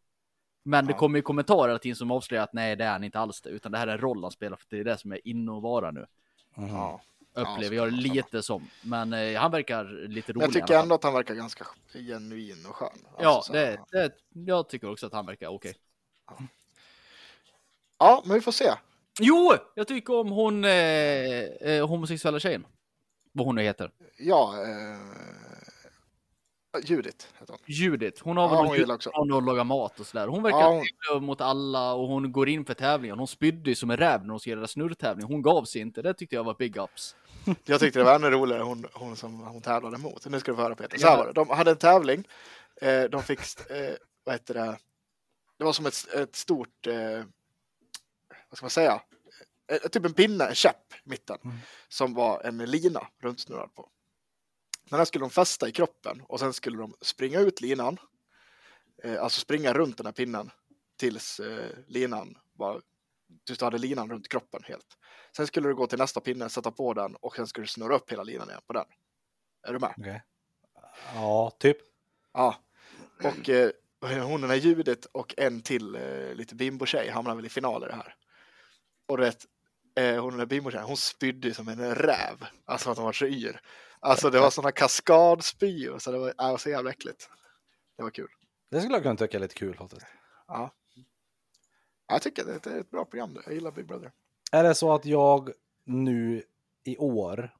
S3: Men det
S1: Ja.
S3: kommer ju kommentarer hela tiden som avslöjar att nej det är han inte alls det, utan det här är en roll han spelar för det är det som är inne och vara nu.
S2: Mhm.
S1: Ja.
S3: Upplever
S1: Ja,
S3: jag lite som. Men eh, han verkar lite rolig.
S1: Jag tycker ändå att han verkar ganska genuin och skön. Alltså,
S3: Ja,
S1: så
S3: det, det, jag tycker också att han verkar okej.
S1: ja, men vi får se.
S3: Jo, jag tycker om hon eh, eh, homosexuella tjejen. Vad hon nu heter.
S1: Ja, eh, Judit heter hon.
S3: Judith. Hon har
S1: Ja,
S3: väl
S1: hon
S3: någon
S1: gillar också.
S3: hon och lagar mat och sådär. Hon verkar
S1: Ja, hon-
S3: trevlig mot alla och hon går in för tävlingen. Hon spydde ju som en räv när hon skulle göra snurrtävling. Hon gav sig inte. Det tyckte jag var big ups.
S1: Jag tyckte det var ännu roligare hon, hon som hon tävlade mot. Nu ska du få höra Peter. Så här var det. De hade en tävling. Eh, de fick, eh, vad heter det? Det var som ett, ett stort, eh, vad ska man säga? Eh, typ en pinne, en käpp i mitten. Som var en lina runtsnurrad på. Den här skulle de fästa i kroppen och sen skulle de springa ut linan. Eh, alltså springa runt den här pinnen tills eh, linan var, tills du hade linan runt kroppen helt. Sen skulle du gå till nästa pinne, sätta på den och sen skulle du snurra upp hela linan igen på den. Är du med?
S2: Okej. Ja, typ.
S1: Ja. Och eh, hon den här ljudet och en till eh, lite bimbo-tjej hamnar väl i final i det här. Och du vet, eh, hon bimbo-tjejen, hon spydde som en räv. Alltså att hon var så yr. Alltså det var sådana kaskadspyor så det var, det var så jävla äckligt. Det var kul.
S2: Det skulle jag kunna tycka är lite kul faktiskt.
S1: Ja. Jag tycker det det är ett bra program. det. Jag gillar Big Brother.
S2: Är det så att jag nu i år,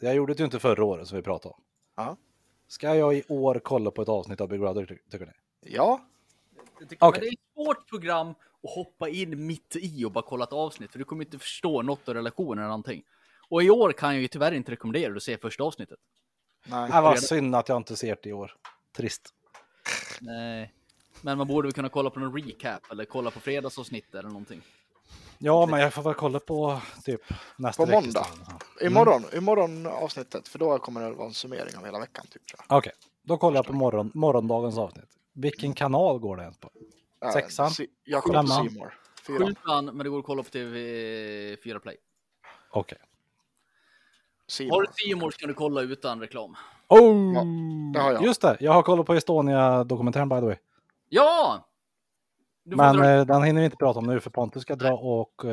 S2: jag gjorde det ju inte förra året som vi pratade om.
S1: Ja.
S2: Ska jag i år kolla på ett avsnitt av Big Brother ty- tycker ni?
S1: Ja.
S3: Okej. Men det är ett svårt program att hoppa in mitt i och bara kolla ett avsnitt. För du kommer inte förstå något av relationen eller någonting. Och i år kan jag ju tyvärr inte rekommendera att se första avsnittet.
S1: nej.
S2: Det var synd att jag inte ser det i år. Trist.
S3: Nej. Men man borde väl kunna kolla på någon recap eller kolla på fredagsavsnitt eller någonting.
S2: Ja, men jag får väl kolla på typ nästa
S1: På
S2: vecka
S1: måndag.
S2: istället.
S1: Imorgon, imorgon avsnittet, för då kommer det vara en summering av hela veckan. Typ.
S2: Okej, då kollar jag på morgon, morgondagens avsnitt. Vilken kanal går det ens på? Sexan?
S1: se- Jag kollar på. Fyran.
S3: Sjuan, men det går att kolla på TV4 Play.
S2: Okej.
S1: C
S3: Har du så kan du kolla utan reklam.
S2: Oh!
S1: Ja, det har jag.
S2: Just det, jag har kollat på Estonia-dokumentären by the way.
S3: Ja!
S2: Men
S3: dra...
S2: eh, den hinner vi inte prata om nu för Pontus ska dra och... Eh,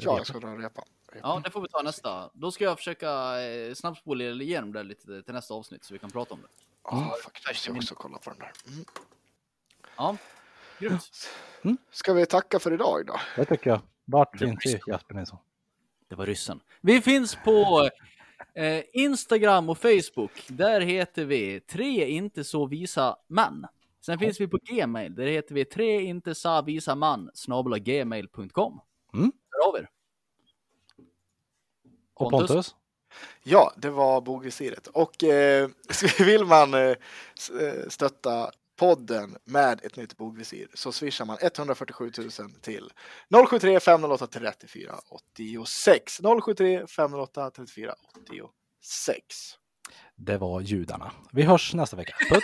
S1: Ja, jag ska dra en repa.
S3: Ja, det får vi ta nästa. Då ska jag försöka eh, snabbspola igenom det lite till nästa avsnitt så vi kan prata om det.
S1: Ja, faktiskt. Jag också kolla på den där. Mm.
S3: Ja, grymt.
S1: Ska vi tacka för idag då?
S2: Det tycker jag. Vart
S3: Det
S2: finns vi Jasper Nilsson?
S3: Det var ryssen. Vi finns på eh, Instagram och Facebook. Där heter vi tre inte så visa män. Sen finns vi på Gmail. Där heter vi tre inte så visa man snabel gmail.com.
S2: Mm.
S3: Hör av er.
S2: Och
S3: Pontus?
S1: Ja, det var bogvisiret. Och eh, vill man eh, eh, stötta podden med ett nytt bogvisir så swishar man 147 000 till 073 508 34 86. 073 508 34 86.
S2: Det var judarna. Vi hörs nästa vecka.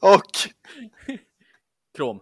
S1: Och
S3: Krom.